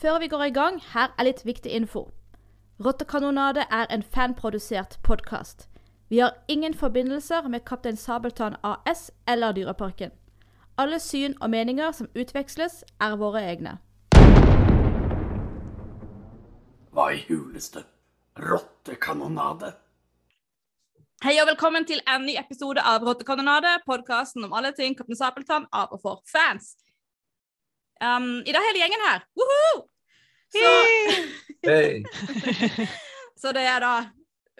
Før vi går i gang, her er litt viktig info. Rottekanonade er en fanprodusert podkast. Vi har ingen forbindelser med Kaptein Sabeltann AS eller Dyreparken. Alle syn og meninger som utveksles, er våre egne. Hva i huleste? Rottekanonade? Hei og velkommen til en ny episode av Rottekanonade, podkasten om alle ting Kaptein Sabeltann av og for fans. Um, I dag er hele gjengen her. Woohoo! Så, hey. så det er da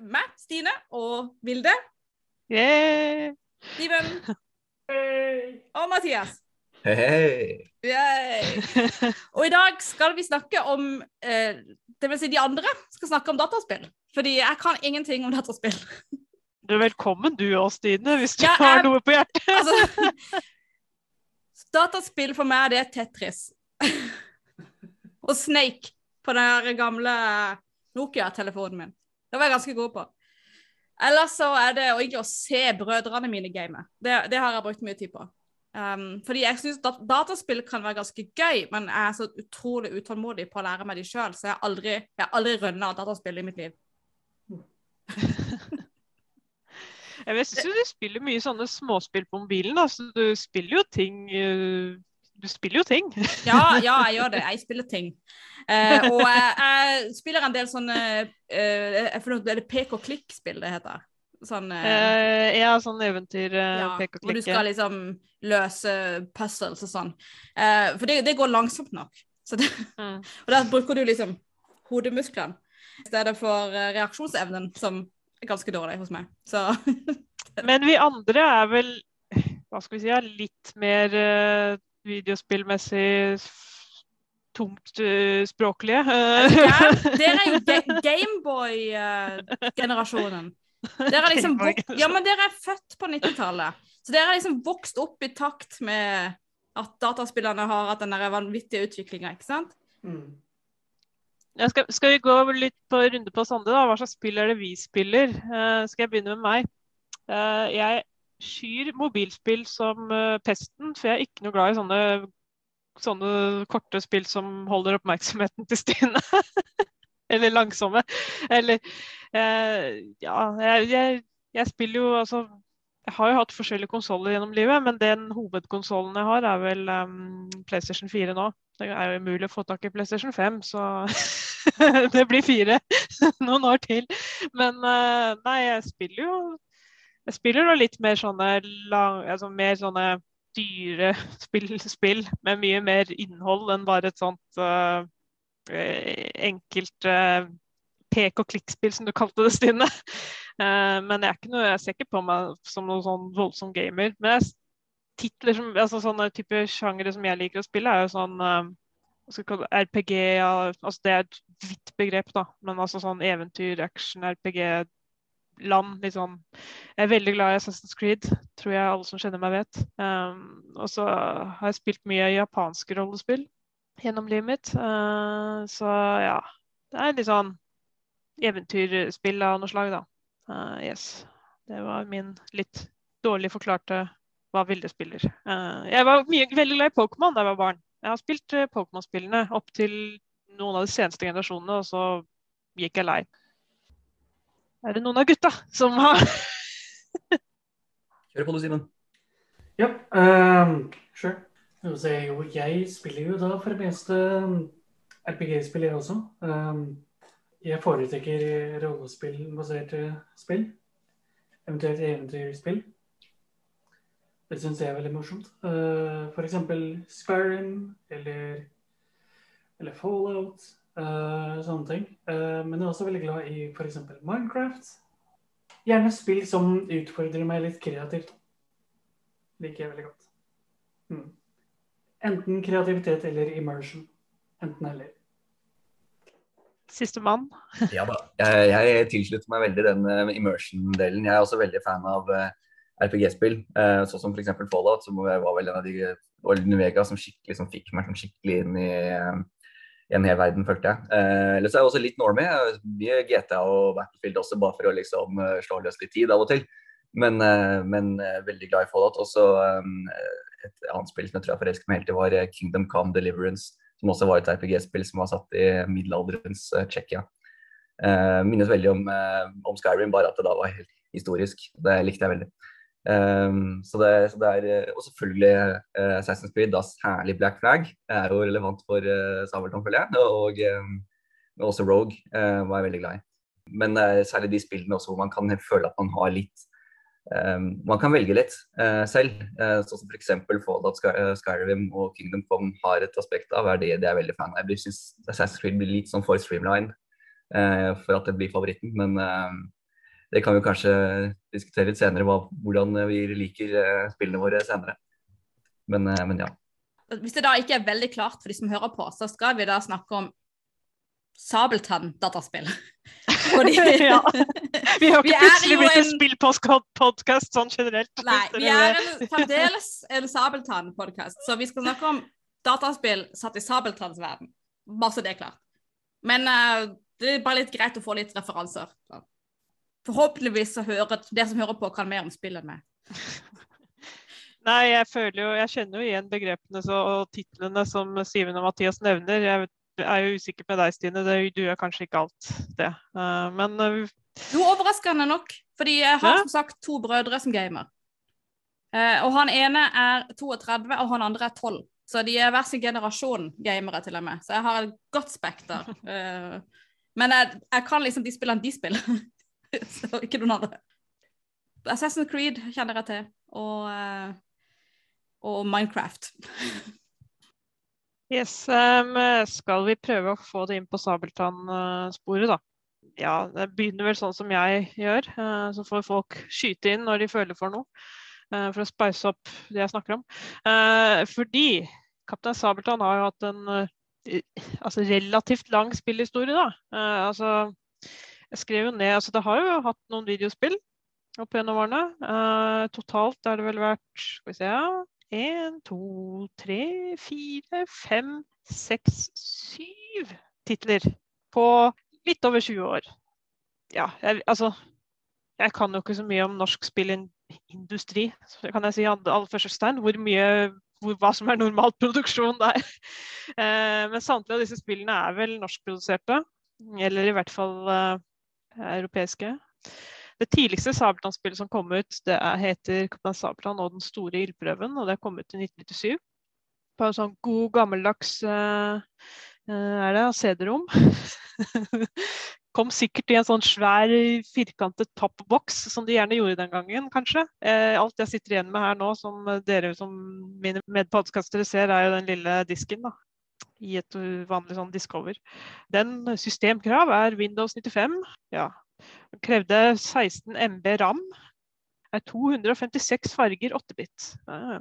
meg, Stine og Vilde, Yeah. Steven og Mathias. Hei, Hey. Og i dag skal vi snakke om eh, Det vil si de andre skal snakke om dataspill. Fordi jeg kan ingenting om dataspill. Du er velkommen du òg, Stine, hvis du Ja, har noe på hjertet. Altså, dataspill for meg, det er Tetris. og Snake på den gamle Nokia-telefonen min. Det var jeg ganske god på. Ellers så er det egentlig å se brødrene mine game. Det, det har jeg brukt mye tid på. Um, fordi jeg syns dat dataspill kan være ganske gøy, men jeg er så utrolig utålmodig på å lære meg de sjøl, så jeg har aldri, jeg har aldri rønna dataspill i mitt liv. Jeg syns jo du spiller mye sånne småspill på mobilen. Altså, Du spiller jo ting eh, Du spiller jo ting. Ja, ja, jeg gjør det. Jeg spiller ting. Eh, og jeg, jeg spiller en del sånne eh, jeg føler at Det er pek-og-klikk-spill det heter. Sånn eh, Eh, ja, sånn eventyr, eh, ja, pek og hvor du skal liksom løse puzzles og sånn. Eh, for det, det går langsomt nok. Så det, Mm. og der bruker du liksom hodemusklene i stedet for reaksjonsevnen, som er ganske dårlig hos meg. Så Men vi andre er vel hva skal vi si, litt mer uh, videospillmessig tomt tungt eh, språklige. Uh. ja, dere er jo ga Gameboy-generasjonen. Dere er liksom ja, dere er født på 90-tallet. Så dere har liksom vokst opp i takt med at dataspillerne har hatt den der vanvittige utviklinga, ikke sant? Ja, skal, skal vi gå litt på runde på Sande, da? Hva slags spill er det vi spiller? Uh, skal jeg begynne med meg? Uh, jeg skyr mobilspill som uh, pesten, for jeg er ikke noe glad i sånne, sånne korte spill som holder oppmerksomheten til Stine. Eller langsomme. Eller Ja, jeg, jeg, jeg spiller jo altså Jeg har jo hatt forskjellige konsoller gjennom livet, men den hovedkonsollen jeg har, er vel um, PlayStation 4 nå. Det er jo umulig å få tak i PlayStation 5, så det blir fire noen år til. Men eh, nei, jeg spiller jo Jeg spiller litt mer sånne lang, altså mer sånne dyre spill, spill med mye mer innhold enn bare et sånt eh, enkelt uh, pek og klikk-spill, som du kalte det, Stine. Uh, men jeg, er ikke noe, jeg ser ikke på meg som noen sånn voldsom gamer. Men jeg, titler som, altså sånne type sjangere som jeg liker å spille, er jo sånn uh, kalle RPG altså Det er et vidt begrep, da. Men altså sånn eventyr, action, RPG, land. Sånn Jeg er veldig glad i Assassin's Creed, tror jeg alle som kjenner meg vet. Um, og så har jeg spilt mye japanske rollespill gjennom livet mitt. Uh, så ja. Det er litt sånn eventyrspill av noe slag, da. Uh, yes. Det var min litt dårlig forklarte hva Vilde spiller. Eh, jeg var mye, veldig glad i Pokémon da jeg var barn. Jeg har spilt eh, Pokémon-spillene opp til noen av de seneste generasjonene, og så gikk jeg lei. Er det noen av gutta som har Kjør på du, Simen. Ja, ehm, sure. Jo, jeg spiller jo da for det meste RPG-spill, jeg også. Ehm, jeg foretrekker rollespillbaserte spill. Eventuelt eventyrspill. Det syns jeg er veldig morsomt. Uh, for eksempel Skyrim eller, eller Fallout. eh, sånne ting. Eh, men jeg er også veldig glad i eksempel Minecraft. Gjerne spill som utfordrer meg litt kreativt liker jeg veldig godt. Mm. Enten kreativitet eller immersion. Enten eller. Siste mann. Ja da. Jeg, jeg tilslutter meg veldig den eh, immersion-delen. Jeg er også veldig fan av eh, RPG-spill, uh, sånn som f.eks. Fallout, som var vel en av de og Vega som skikkelig som fikk meg sånn skikkelig inn i, eh, i en hel verden, følte jeg. Uh, ellers er jeg også litt normie. Mye GTA og Battlefield også, bare for å liksom eh, slå løs litt tid av og til. Men, eh, men eh, veldig glad i Fallout. Også eh, et annet spill som jeg tror jeg forelsket meg helt i, var eh, Kingdom Come Deliverance. som også var et RPG-spill som var satt i middelalderens Tsjekkia. Minnes veldig om, om, Skyrim, bare at det da var helt historisk. Det likte jeg veldig. Um, så, det, så det, er, Og selvfølgelig uh, Assassin's Creed, da særlig Black Flag, er jo relevant for uh, Sabeltann, føler jeg. Og um, også Rogue var jeg veldig glad i. Men særlig de spillene også hvor man kan føle at man har litt um, Man kan velge litt selv. sånn som f.eks. Fallout, Sky, Skyrim og Kingdom Come har et aspekt av, er det det er veldig fan av. Jeg syns Assassin's Creed blir litt sånn for streamline. Eh, for at det blir favoritten. Men eh, det kan vi kanskje diskutere litt senere, hva, hvordan vi liker eh, spillene våre senere. Men, men, ja. Hvis det da ikke er veldig klart for de som hører på, så skal vi da snakke om Sabeltann-dataspill. ja. Vi har ikke plutselig blitt en spillpodkast sånn generelt. Nei, vi er en, fremdeles en Sabeltann-podkast, så vi skal snakke om dataspill satt i Sabeltanns verden. Bare så det er klart. Men uh, det er bare litt greit å få litt referanser. Forhåpentligvis så hører dere som hører på, kan mer om spillet enn meg. Nei, jeg føler jo, jeg kjenner jo igjen begrepene så, og titlene som Siven og Mathias nevner. Jeg er jo usikker med deg, Stine. Det, du gjør kanskje ikke alt det. Uh, men uh, Noe overraskende nok, fordi jeg har som sagt to brødre som gamer. Uh, og han ene er 32, og han andre er 12. Så de er hver sin generasjon gamere, til og med. Så jeg har et godt spekter. Men jeg, jeg, kan liksom de spillene de spiller. så ikke noen andre. Assassin's Creed kjenner jeg til, og, eh, og Minecraft. yes, um, skal vi prøve å få det inn på Sabeltann-sporet, da? Ja, det begynner vel sånn som jeg gjør. Uh, så får folk skyte inn når de føler for noe. Uh, for å speise opp det jeg snakker om. Uh, fordi Kaptein Sabeltann har jo hatt en altså relativt lang spillhistorie, da. Altså, jeg skrev jo ned altså Det har jo hatt noen videospill opp gjennom årene. Uh, totalt er det vel vært Skal vi se ja, Én, to, tre, fire, fem, seks, syv titler på litt over 20 år. Ja, jeg, altså Jeg kan jo ikke så mye om norsk spillindustri, kan jeg si aller første stein. Hvor mye hvor, hva som er normal produksjon der. Eh, men samtlige av disse spillene er vel norskproduserte. Eller i hvert fall eh, europeiske. Det tidligste Sabeltann-spillet som kom ut, det er, heter 'Kaptein Sabeltann og den store ildprøven'. og Det kom ut i 1997. På en sånn god, gammeldags eh er det CD-rom. kom sikkert i en sånn svær, firkantet tappboks, som de gjerne gjorde den gangen, kanskje. Eh, alt jeg sitter igjen med her nå, som dere som mine medpodkastere ser, er jo den lille disken. da, I et vanlig sånn Discover. Den systemkrav er Windows 95. ja. Den krevde 16 MB ram. Er 256 farger 8-bit. Ja.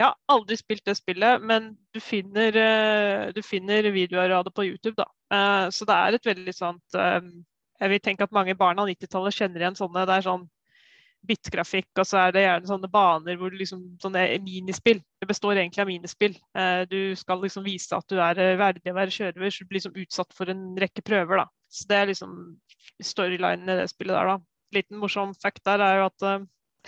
Jeg har aldri spilt det spillet, men du finner, eh, du finner videoer av det på YouTube. da. Eh, så det er et veldig sånt eh, Jeg vil tenke at mange barn av 90-tallet kjenner igjen sånne. Det er sånn bitgrafikk, og så er det gjerne sånne baner hvor liksom sånne minispill. Det består egentlig av minispill. Du skal liksom vise at du er verdig å være kjørever, så du blir liksom utsatt for en rekke prøver. da. Så det er liksom storylinen i det spillet der, da. Liten morsom fact der er jo at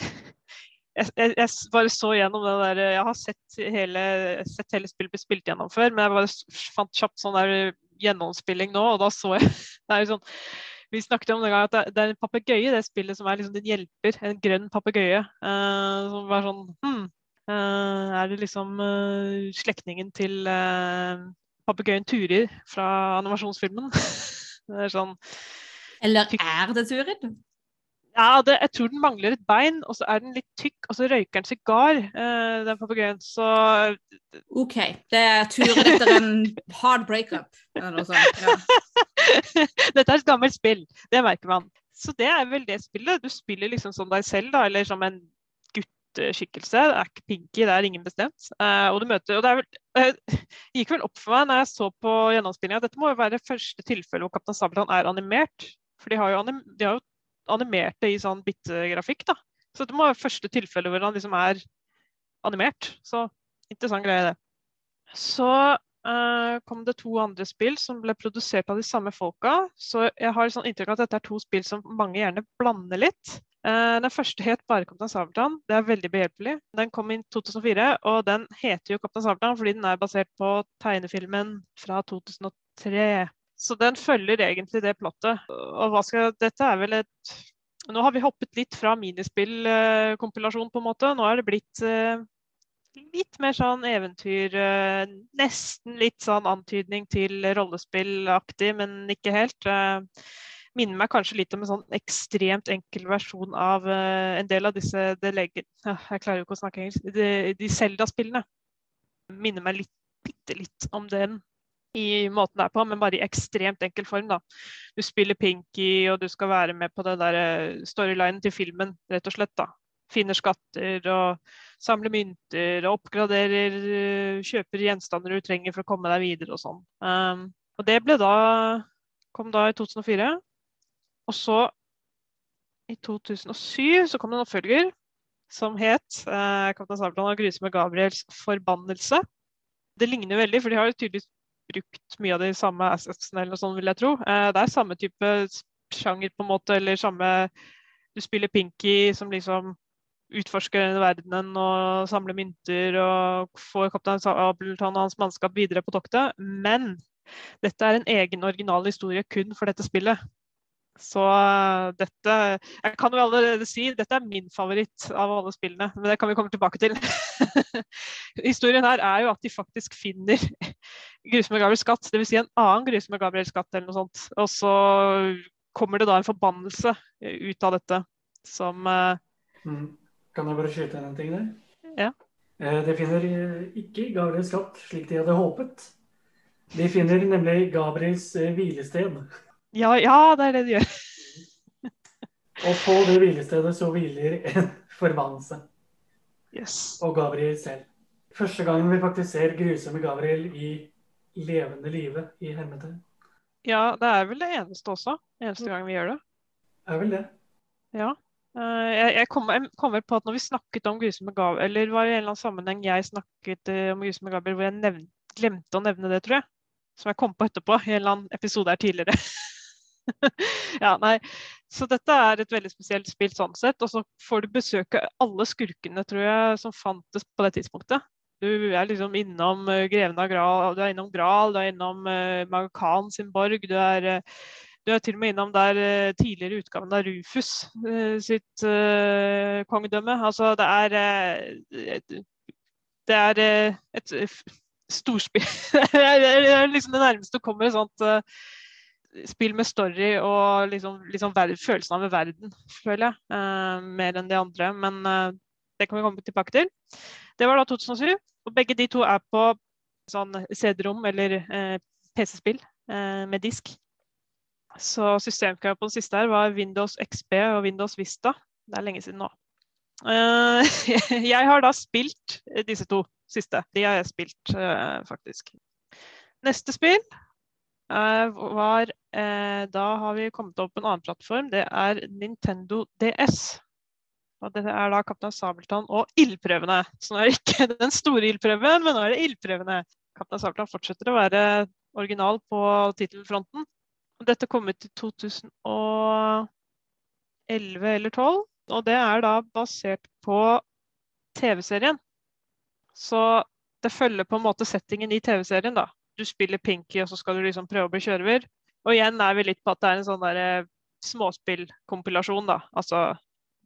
jeg, jeg, jeg, bare så gjennom det der Jeg har sett hele, sett hele spillet bli spilt gjennom før, men jeg bare fant kjapt sånn der gjennomspilling nå, og da så jeg det er jo sånn, Vi snakket om det gang at det, det er en papegøye i det spillet som er liksom din hjelper. En grønn papegøye. Uh, som var sånn hmm, uh, Er det liksom uh, slektningen til uh, papegøyen Turid fra animasjonsfilmen? det er sånn Eller er det Turid? Ja, det, jeg tror den mangler et bein, og så er den litt tykk, og så røyker den sigar, uh, den papegøyen. Så OK. Det er turen etter en hard breakup eller noe sånt. Ja. Dette er et gammelt spill, det merker man. Så det er vel det spillet. Du spiller liksom som deg selv, da, eller som en gutteskikkelse. Det er ikke Pinky, det er ingen bestemt. Uh, og du møter, og det vel, uh, gikk vel opp for meg når jeg så på gjennomspillinga dette må jo være første tilfelle hvor Kaptein Sabeltann er animert. For de har jo, anim, de har jo animerte i sånn bittegrafikk. da. Så det må være første tilfelle hvor han liksom er animert. Så interessant greie, det. Så uh, kom det to andre spill som ble produsert av de samme folka. Så jeg har sånn inntrykk av at dette er to spill som mange gjerne blander litt. Uh, Den første het bare 'Kaptein Sabeltann'. Det er veldig behjelpelig. Den kom i 2004, og den heter jo 'Kaptein Sabeltann' fordi den er basert på tegnefilmen fra 2003. Så den følger egentlig det plottet. Og hva skal, dette er vel et Nå har vi hoppet litt fra minispillkompilasjon, på en måte. Nå er det blitt eh, litt mer sånn eventyr eh, Nesten litt sånn antydning til rollespillaktig, men ikke helt. Eh, minner meg kanskje litt om en sånn ekstremt enkel versjon av en del av disse det legger, Jeg klarer jo ikke å snakke engelsk. De, de Zelda-spillene minner meg litt, bitte litt om den i måten det er på, men bare i ekstremt enkel form. da. Du spiller Pinky, og du skal være med på den der eh, storylinen til filmen, rett og slett. da. Finner skatter og samler mynter og oppgraderer, eh, kjøper gjenstander du trenger for å komme deg videre og sånn. Um, og det ble da kom da i 2004. Og så, i 2007, så kom det en oppfølger som het eh, 'Kaptein Sabeltann og grusomme Gabriels forbannelse'. Det ligner veldig, for de har jo tydeligvis brukt mye av de samme assetsene, eller noe sånt, vil jeg tro. Eh, det er samme type sjanger, på en måte, eller samme Du spiller Pinky, som liksom utforsker denne verdenen og samler mynter og får kaptein Sabeltann og hans mannskap videre på toktet. Men dette er en egen original historie kun for dette spillet. Så uh, dette Jeg kan jo allerede si dette er min favoritt av alle spillene, men det kan vi komme tilbake til. Historien her er jo at de faktisk finner Grusomme Gabriels skatt, dvs. Si en annen Grusomme Gabriels skatt eller noe sånt. Og så kommer det da en forbannelse ut av dette som uh, Mm. Kan jeg bare skyte inn en ting der? Ja. Eh, De finner eh, ikke Gabriels skatt slik de hadde håpet. De finner nemlig Gabriels eh, hvilested. ja, ja, det er det de gjør. Og på det hvilestedet så hviler en forbannelse. Yes. Og Gabriel selv. Første gangen vi faktisk ser grusomme Gabriel i levende live i hermetegn. Ja, det er vel det eneste også. Eneste gang vi gjør det. Det Er vel det. Ja. Eh, jeg, jeg kommer kom på at når vi snakket om grusomme Gabriel, eller var det i en eller annen sammenheng jeg snakket om om grusomme Gabriel hvor jeg nevnt, glemte å nevne det, tror jeg. Som jeg kom på etterpå i en eller annen episode her tidligere. ja, nei. Så dette er et veldig spesielt spill sånn sett. Og så får du besøke alle skurkene, tror jeg, som fantes på det tidspunktet. Du er liksom innom uh, Greven av Gral, du er innom Gral, du er innom uh, Maga Khan sin borg. Du er, uh, du er til og med innom der tidligere utgaven av Rufus sitt kongedømme. Altså, det er et, Det er et storspill. det er liksom det nærmeste du kommer et sånt spill med story og liksom, liksom følelsen av verden, føler jeg. mer enn de andre. Men det kan vi komme tilbake til. Det var da 2007. Og begge de to er på sånn CD-rom eller PC-spill med disk. Så systemkravet på den siste her var Windows XB og Windows Vista. Det er lenge siden nå. jeg har da spilt disse to siste. De har jeg spilt, faktisk. Neste spill var Da har vi kommet opp på en annen plattform. Det er Nintendo DS. Og det er da Kaptein Sabeltann og ildprøvene. Så nå er det ikke den store ildprøven, men nå er det ildprøvene. Kaptein Sabeltann fortsetter å være original på tittelfronten. Dette kom ut i 2011 eller 2012, og det er da basert på TV-serien. Så det følger på en måte settingen i TV-serien, da. Du spiller Pinky, og så skal du liksom prøve å bli kjørever. Og igjen er vi litt på at det er en sånn der småspillkompilasjon, da. Altså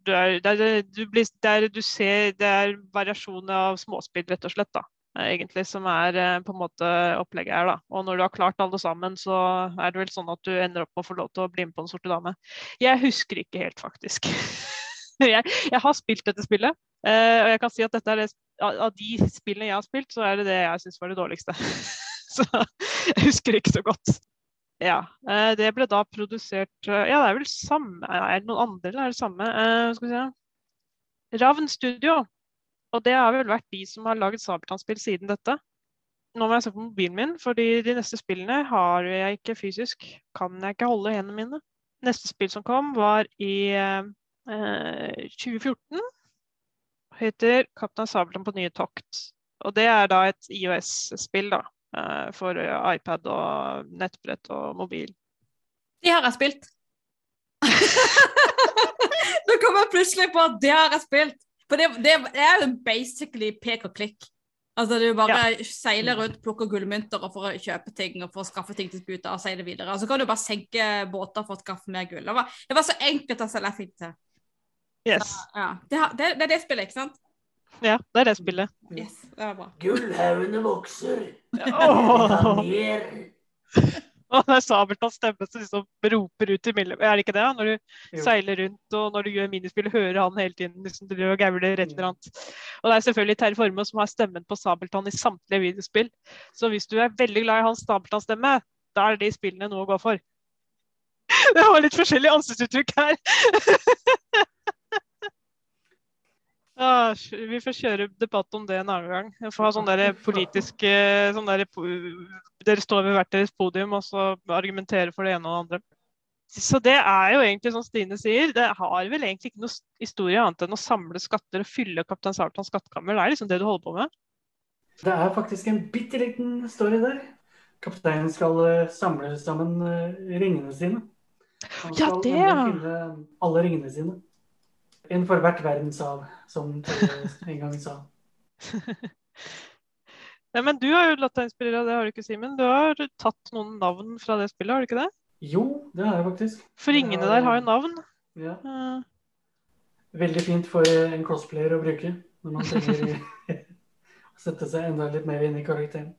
du er, det, er, du blir, det, er, du ser, det er variasjoner av småspill, rett og slett, da egentlig, som er på en måte opplegget her. da. Og når du har klart alle sammen, så er det vel sånn at du ender opp med å få lov til å bli med på Den sorte dame. Jeg husker ikke helt, faktisk. jeg, jeg, har spilt dette spillet, uh, og jeg kan si at dette er det, av de spillene jeg har spilt, så er det det jeg syns var det dårligste. så jeg husker ikke så godt. Ja. Uh, det ble da produsert uh, Ja, det er vel samme Er det noen andre, eller er det samme? skal vi se. Ravn Studio og det har vel vært de som har laget Sabeltann-spill siden dette. Nå må jeg se på mobilen min, fordi de neste spillene har jeg ikke fysisk. Kan jeg ikke holde hendene mine. Neste spill som kom, var i eh, 2014. Heter 'Kaptein Sabeltann på nye tokt'. Og det er da et IOS-spill da, eh, for iPad og nettbrett og mobil. De har jeg spilt. Nå kommer jeg plutselig på at det har jeg spilt. For det, det er jo basically pek og klikk. Altså Du bare seiler rundt, plukker gullmynter og for å kjøpe ting og for å skaffe ting til skuta og seile videre. Og så kan du bare senke båter for å skaffe mer gull. Det var, det var så enkelt å selge ting til. Yes. Ja. Det, det, det er det spillet, ikke sant? Ja, det er det spillet. Yes, det er bra. Gullhaugene vokser. Åh, mer. og det er Sabeltanns stemme som liksom roper ut i miljøet. Er det ikke det? Når du Jo. seiler rundt og når du gjør minispill, hører han hele tiden liksom og gauler rett eller annet. Og det er selvfølgelig Terje Formoe som har stemmen på Sabeltann i samtlige videospill. Så hvis du er veldig glad i hans Sabeltann-stemme, da er de spillene noe å gå for. Det var litt forskjellige ansiktsuttrykk her. Ja, vi får kjøre debatt om det en annen gang. Jeg får ha sånn der politisk eh, sånn der, Dere står ved hvert deres podium og så argumenterer for det ene og det andre. Så det er jo egentlig som Stine sier, det har vel egentlig ikke noe historie annet enn å samle skatter og fylle Kaptein Sabeltanns skattkammer. Det er liksom det du holder på med. Det er faktisk en bitte liten story der. Kapteinen skal eh, samle sammen eh, ringene sine. Han Ja, skal det, ja. finne alle ringene sine. En for hvert verdenshav, som en gang sa. Ja, men du har jo latt deg inspirere av det, har du ikke, Simen? Du har tatt noen navn fra det spillet, har du ikke det? Jo, det har jeg faktisk. For ringene der har jo navn. Ja. Uh... Veldig fint for en cosplayer å bruke når man trenger å sette seg enda litt mer inn i karakteren.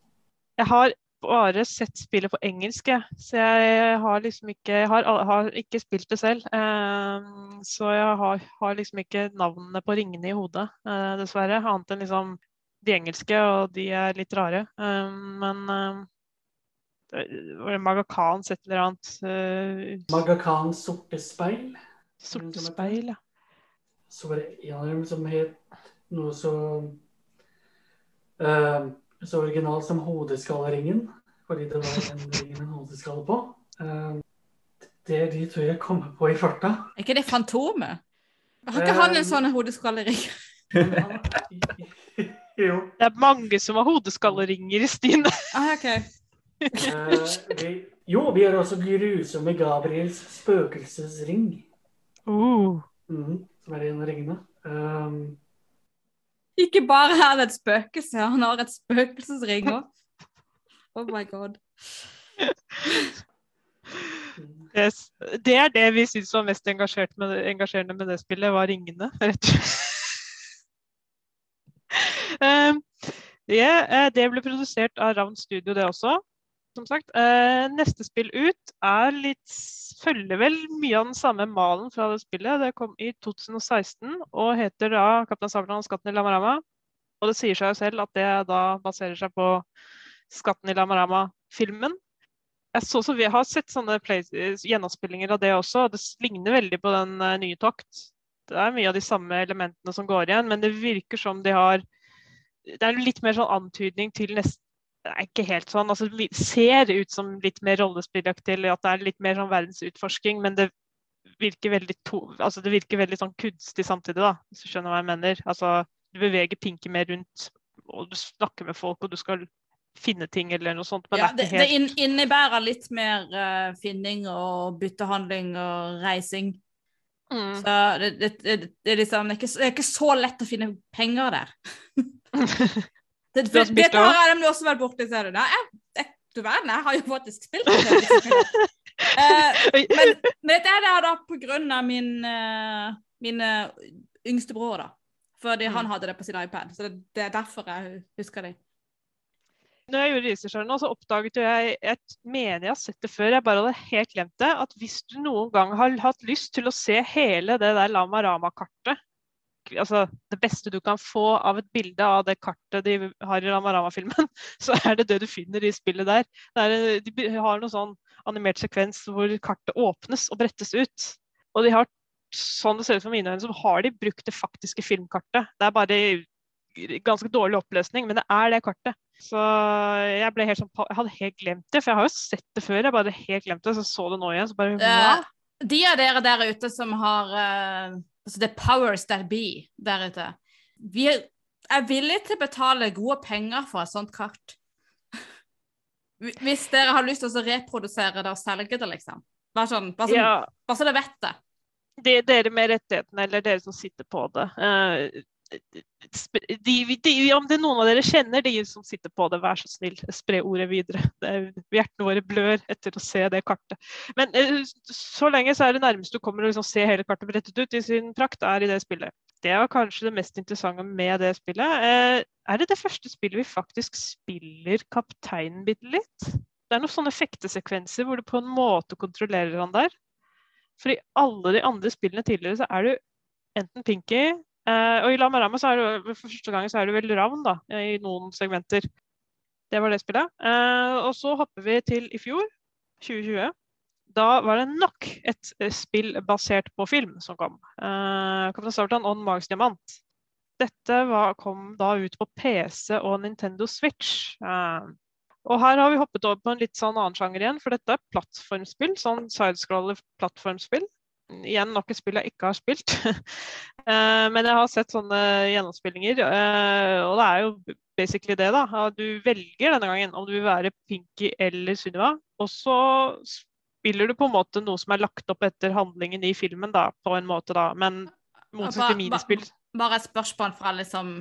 Jeg har bare sett spillet på engelsk, jeg. Så jeg har liksom ikke har, har ikke spilt det selv. eh, så jeg har, har liksom ikke navnene på ringene i hodet, eh, dessverre. Annet enn liksom de engelske, og de er litt rare. Eh, men uh, Var det Maga Khans et eller annet? Uh, Maga Khans sorte speil. Sorte speil, ja. Så var det en av dem som het noe så eh, Så original som hodeskalleringen. Fordi det var den ringen en hodeskalle på. Eh, det er de to jeg kommer på i farta. Er ikke det Fantomet? Har ikke han en sånn hodeskallering? jo. Det er mange som har hodeskalleringer i Stine. Ah, okay. Eh, vi, jo, vi har også grusomme Gabriels spøkelsesring. Uh. Mm, som er en av ringene. Um, Ikke bare er det et spøkelse, han har et spøkelsesring òg. Oh my god. Yes. Det er det vi syns var mest med, engasjerende med det spillet, var ringene, rett og slett. Um, eh, det ble produsert av Ravn Studio, det også. Som sagt. Eh, neste spill ut er litt Følger vel mye av den samme malen fra det spillet. Det kom i 2016 og heter da 'Kaptein Sabeltann og skatten i Lamarama'. Og det sier seg jo selv at det da baserer seg på 'Skatten i Lamarama'-filmen. Jeg så så vi har sett sånne play, gjennomspillinger av det også, og det ligner veldig på den eh, nye Tokt. Det er mye av de samme elementene som går igjen, men det virker som de har Det er litt mer sånn antydning til neste Det er ikke helt sånn. altså Det ser ut som litt mer rollespillaktig, eller at det er litt mer sånn verdensutforsking, men det virker veldig, to, altså det virker veldig sånn kunstig samtidig, da, hvis du skjønner hva jeg mener. Altså, du beveger Pinky mer rundt, og du snakker med folk, og du skal finne ting eller noe sånt. Men Ja, det det, det helt inn- innebærer litt mer uh, finning og byttehandling og reising. Mm. Så det, det, det, det, er liksom, det, er ikke, det er ikke så lett å finne penger der. Det, for, du dette det har jeg nemlig også vært borti. ser du. det jeg, jeg, du verden, jeg har jo faktisk spilt det. Eh, men, men dette er det da på grunn av min, uh, min eh, yngste bror, da. Fordi Mm. han hadde det på sin iPad. Så det, det er derfor jeg husker det. Når jeg gjorde researchen, så oppdaget jeg et mener jeg har sett det før, jeg bare hadde helt glemt det. At hvis du noen gang har hatt lyst til å se hele det der Lama Rama-kartet Altså det beste du kan få av et bilde av det kartet de har i Lama Rama-filmen, så er det det du finner i spillet der. Det er, de har noe sånn animert sekvens hvor kartet åpnes og brettes ut. Og de har sånn det ser ut for mine øyne, så har de brukt det faktiske filmkartet. Det er bare ganske dårlig oppløsning, men det er det kartet. Så jeg ble helt sånn, jeg hadde helt glemt det, for jeg har jo sett det før. Jeg bare helt glemt det, så så det nå igjen. så bare, Eh, wow. de av dere der ute som har eh, altså the powers that be der ute Vi er villige til å betale gode penger for et sånt kart. Hvis dere har lyst til å reprodusere det og selge det, liksom. Bare sånn, bare, sånn, Ja, bare så dere vet det. er dere med rettighetene, eller dere som sitter på det. eh, de, de, om det er noen av dere kjenner de som sitter på det, vær så snill, spre ordet videre. Er, hjertene våre blør etter å se det kartet. Men eh, så lenge så er det nærmest du kommer å liksom se hele kartet brettet ut i sin prakt, er i det spillet. Det var kanskje det mest interessante med det spillet. Eh, er det det første spillet vi faktisk spiller kapteinen bitte litt? Det er noen sånne fektesekvenser hvor du på en måte kontrollerer han der. For i alle de andre spillene tidligere så er du enten Pinky uh, Og i Lamarama så er du for første gang så er du vel Ravn da, i noen segmenter. Det var det spillet. Uh, og så hopper vi til i fjor, 2020. Da var det nok et spill basert på film som kom. Uh, Kaptein Sabeltann on Mars Diamant. Dette var, kom da ut på PC og Nintendo Switch. Uh, og her har vi hoppet over på en litt sånn annen sjanger igjen, for dette er plattformspill. Sånn sidescroller plattformspill. Igjen nok et spill jeg ikke har spilt. uh, men jeg har sett sånne gjennomspillinger, uh, og det er jo basically det, da. Du velger denne gangen om du vil være Pinky eller Sunniva. Og så spiller du på en måte noe som er lagt opp etter handlingen i filmen, da, på en måte, da. Men motsatt til minispill. Bare et spørsmål fra liksom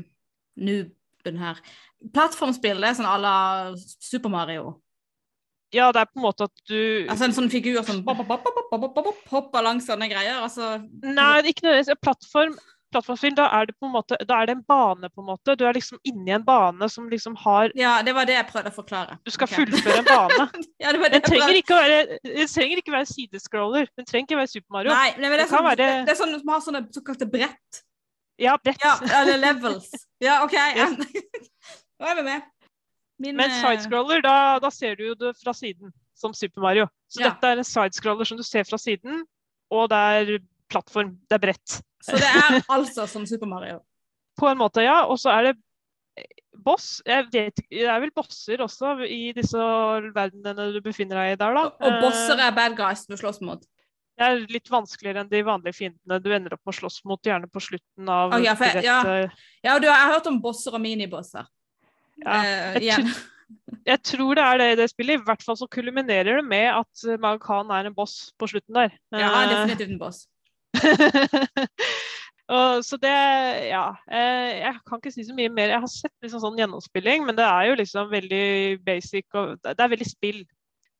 nooben her. Plattformspill det er sånn à la Super Mario? Ja, det er på en måte at du Altså en sånn figur som hopper langs sånne greier? Altså Nei, ikke nødvendigvis. Plattform plattformfilm, da er det på en måte, da er det en bane, på en måte. Du er liksom inni en bane som liksom har Ja, det var det jeg prøvde å forklare. Du skal okay. fullføre en bane. ja, det var det den, trenger ikke være, den trenger ikke være sidescroller. Den trenger ikke være Super Mario. Nei, men det, er sånn, være... det, er sånn som har sånne såkalte brett. Ja, brett. Ja, eller levels. Ja, OK. Nå er vi med. Min, Men eh, sidescroller, da, da ser du jo det fra siden, som Super Mario. Så ja. dette er en sidescroller som du ser fra siden, og det er plattform. Det er brett. Så det er altså som Super Mario? På en måte, ja. Og så er det boss. Vet, det er vel bosser også i disse verdenene du befinner deg i der, da. Og bosser er bad guys du slåss mot? Det er litt vanskeligere enn de vanlige fiendene du ender opp med å slåss mot, gjerne på slutten av oh, ja, for, ja. ja, du har hørt om bosser og minibosser. Ja, uh, jeg, jeg, tror det er det i det spillet. I hvert fall så kulminerer det med at Mag Khan er en boss på slutten der. Ja, han er definitivt en boss. og, så det Ja. Eh, jeg kan ikke si så mye mer. Jeg har sett liksom sånn gjennomspilling, men det er jo liksom veldig basic og Det er veldig spill,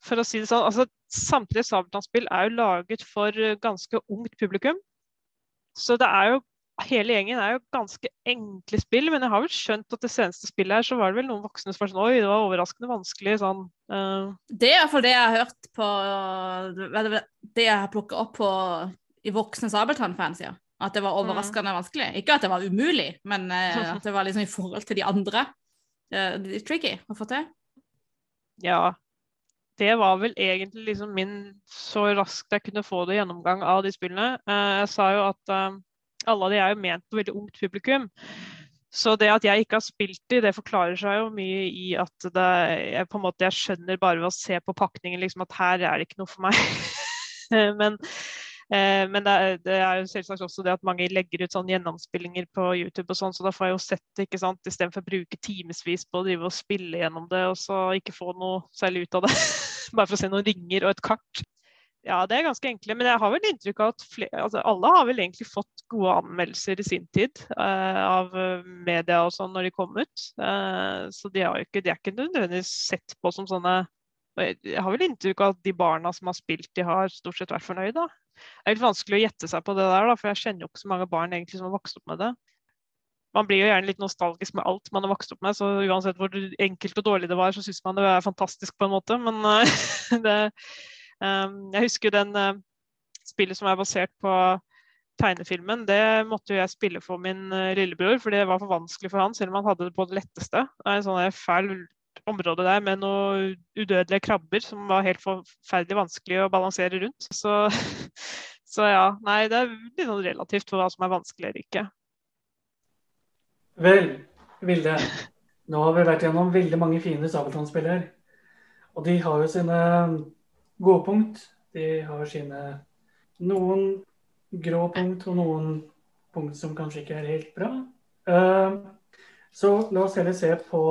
for å si det sånn. Altså, samtlige Sabeltann-spill er jo laget for ganske ungt publikum. Så det er jo Hele gjengen er jo ganske enkle spill, men jeg har vel skjønt at det seneste spillet her, så var det vel noen voksne som var sånn Oi, det var overraskende vanskelig sånn. Uh... Det er iallfall det jeg har hørt på Det jeg har plukka opp på i voksne Sabeltann-fans, ja. At det var mm. overraskende mm. vanskelig. Ikke at det var umulig, men uh, at det var liksom i forhold til de andre uh, tricky å få til. Ja. Det var vel egentlig liksom min så raskt jeg kunne få det gjennomgang av de spillene. Uh, jeg sa jo at alle av de er jo ment på veldig ungt publikum. Så det at jeg ikke har spilt de, det forklarer seg jo mye i at det, jeg, på en måte, jeg skjønner bare ved å se på pakningen liksom, at her er det ikke noe for meg. Men Eh, men det er, det er, jo selvsagt også det at mange legger ut sånn gjennomspillinger på YouTube, og sånn, så da får jeg jo sett det ikke sant, istedenfor å bruke timevis på å drive og spille gjennom det og så ikke få noe særlig ut av det. Bare for å se noen ringer og et kart. Ja, det er ganske enkle. Men jeg har vel inntrykk av at flere, altså alle har vel egentlig fått gode anmeldelser i sin tid uh, av media og sånn når de kom ut. Uh, så de, har ikke, de er ikke nødvendigvis sett på som sånne Jeg har vel inntrykk av at de barna som har spilt, de har stort sett vært fornøyd, da. Det er litt vanskelig å gjette seg på det der, da, for jeg kjenner jo ikke så mange barn egentlig som har vokst opp med det. Man blir jo gjerne litt nostalgisk med alt man har vokst opp med, så uansett hvor enkelt og dårlig det var, så syns man det er fantastisk på en måte. Men uh, det, Jeg husker den uh, spillet som er basert på tegnefilmen, det måtte jo jeg spille for min uh, lillebror, for det var for vanskelig for han, selv om han hadde det på det letteste. Det er en sånn fæl område der med noen udødelige krabber som var helt forferdelig vanskelig å balansere rundt. Så, så ja, nei, det er litt sånn relativt for hva som er vanskelig eller ikke. Vel, Vilde. Nå har vi vært gjennom veldig mange fine sabeltann her. Og de har jo sine gode punkt. De har sine noen grå punkt og noen punkt som kanskje ikke er helt bra. Uh, så la oss heller se på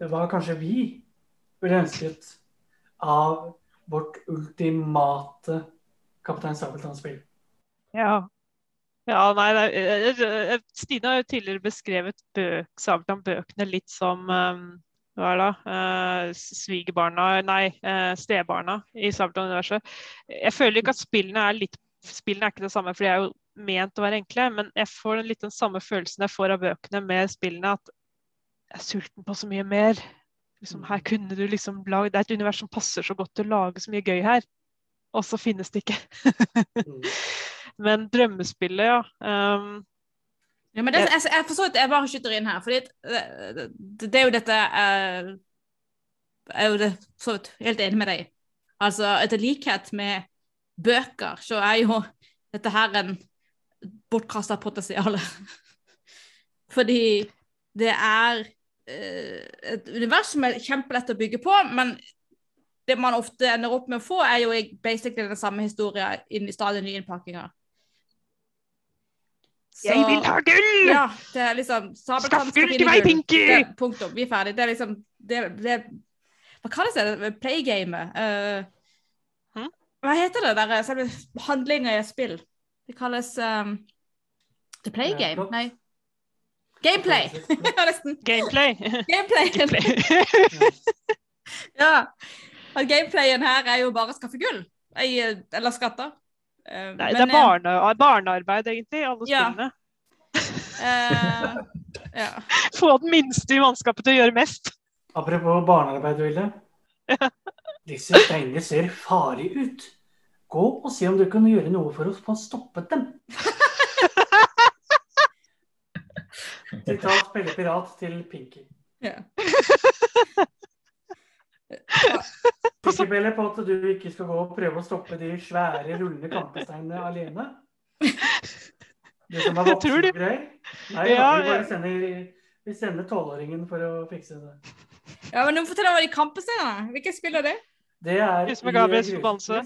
hva kanskje vi ville ønsket av vårt ultimate Kaptein Sabeltann-spill. Ja, Ja, nei, eh, eh, Stine har jo tidligere beskrevet bøk, Sabeltann-bøkene litt som eh, hva er det? da? Eh, svigerbarna, nei, eh, stebarna i Sabeltann-universet. Jeg føler ikke at spillene er litt Spillene er ikke det samme, for de er jo ment å være enkle, men jeg får litt den samme følelsen jeg får av bøkene med spillene, at jeg er sulten på så mye mer. Liksom, her kunne du liksom lage, Det er et univers som passer så godt til å lage så mye gøy her, og så finnes det ikke. Mm. Men drømmespillet, ja. Um, Ja, men det, jeg, jeg forstår at jeg bare skyter inn her, fordi det, det, det er jo dette eh, Jeg er jo det, så vidt helt enig med deg i. Altså, etter likhet med bøker, så er jo dette her en bortkasta potensial. Fordi det er eh, et univers som er kjempelett å bygge på, men det man ofte ender opp med å få, er jo basically den samme historien inn i stadig nye innpakkinger. Jeg vil ha gull! Ja, det er liksom Skaff gull til meg, Pinky! Det, punktum. Vi er ferdig. Det er liksom det, det, Hva kalles det? Playgamet? Uh, Hm? Hva heter det der selve handlinga i et spill? Det kalles um, The Playgame? Nei. Gameplay! Gameplay. Gameplay. Gameplay. ja. At gameplayen her er jo bare å skaffe gull. Eller skatter. Uh, Nei, men, det er eh, barne, barnearbeid, egentlig, alle Ja. spillene. eh, ja. Få den minste i mannskapet til å gjøre mest. Apropos barnearbeid, Vilde. Disse steinene ser farlige ut. Gå og se om du kan gjøre noe for å få stoppet dem. Sitat spille Pirat til Pinky. ja. Pinky Pelle på at du ikke skal gå og prøve å stoppe de svære, rullende kampesteinene alene. Du som er Jeg tror voksen det. og greier. Nei, Ja, vi bare sender, vi sender tolvåringen for å fikse det. ja, men fortell om de kampesteinene. Hvilket spill er det? Det er Grusomme Gabriels forbannelse.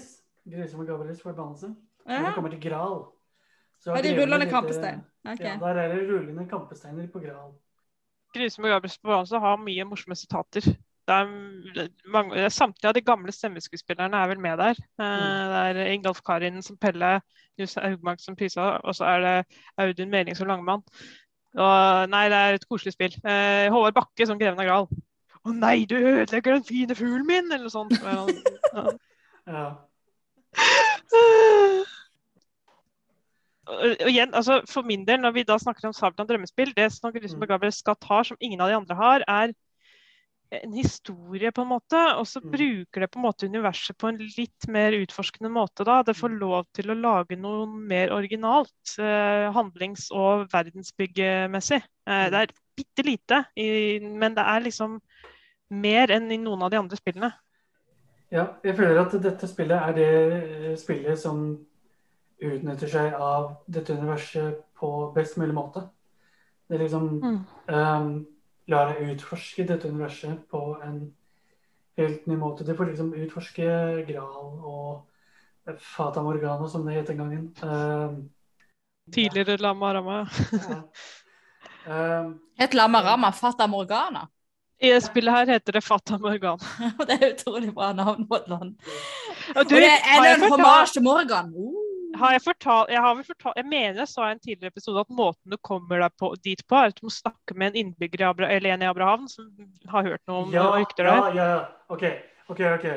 Grusomme Gabriels forbannelse. Når det kommer til Gral. så Er det rullende kampestein? Okay. Ja, der er det rullende kampesteiner på Gral. Grusomme Gabriels forbannelse har mye morsomme sitater. Det mange, samtlige av de gamle stemmeskuespillerne er vel med der. Eh, Mm. Det er Ingolf Karin som Pelle, Nils Haugmark som Pysa, og så er det Audun Meling som Langmann. Og, nei, det er et koselig spill. Eh, Håvard Bakke som Greven av Gral. Å nei, du ødelegger den fine fuglen min! Eller noe sånt. Ja. Ja. Og og igjen, altså For min del, når vi da snakker om Sabeltann drømmespill, det som Grusomme Mm. Gabriel Skatt har, som ingen av de andre har, er en historie, på en måte. Og så Mm. bruker det på en måte universet på en litt mer utforskende måte. da. Det får Mm. lov til å lage noe mer originalt, eh, handlings- og verdensbyggemessig. Eh, Mm. det er bitte lite, i, men det er liksom mer enn i noen av de andre spillene. ja. Jeg føler at dette spillet er det eh, spillet som utnytter seg av dette universet på best mulig måte. Det er liksom Mm. um, lar deg utforske dette universet på en helt ny måte. Du får liksom utforske Gral og Fata Morgana, som det het en gangen. Uh, Tidligere Lama Rama. ja. uh, Het Lama Rama Fata Morgana? I det spillet her heter det Fata Morgan. det er utrolig bra navn på et land. Og Og det er en hommage til Morgan. Uh. Har jeg, fortalt, jeg har vel fortalt Jeg mener jeg sa i en tidligere episode at måten du kommer deg på, dit på, er at du må snakke med en innbygger i Abra, en i Abrahavn som har hørt noe om Ja, rykter ja, der. ja, ja. OK. ok, ok.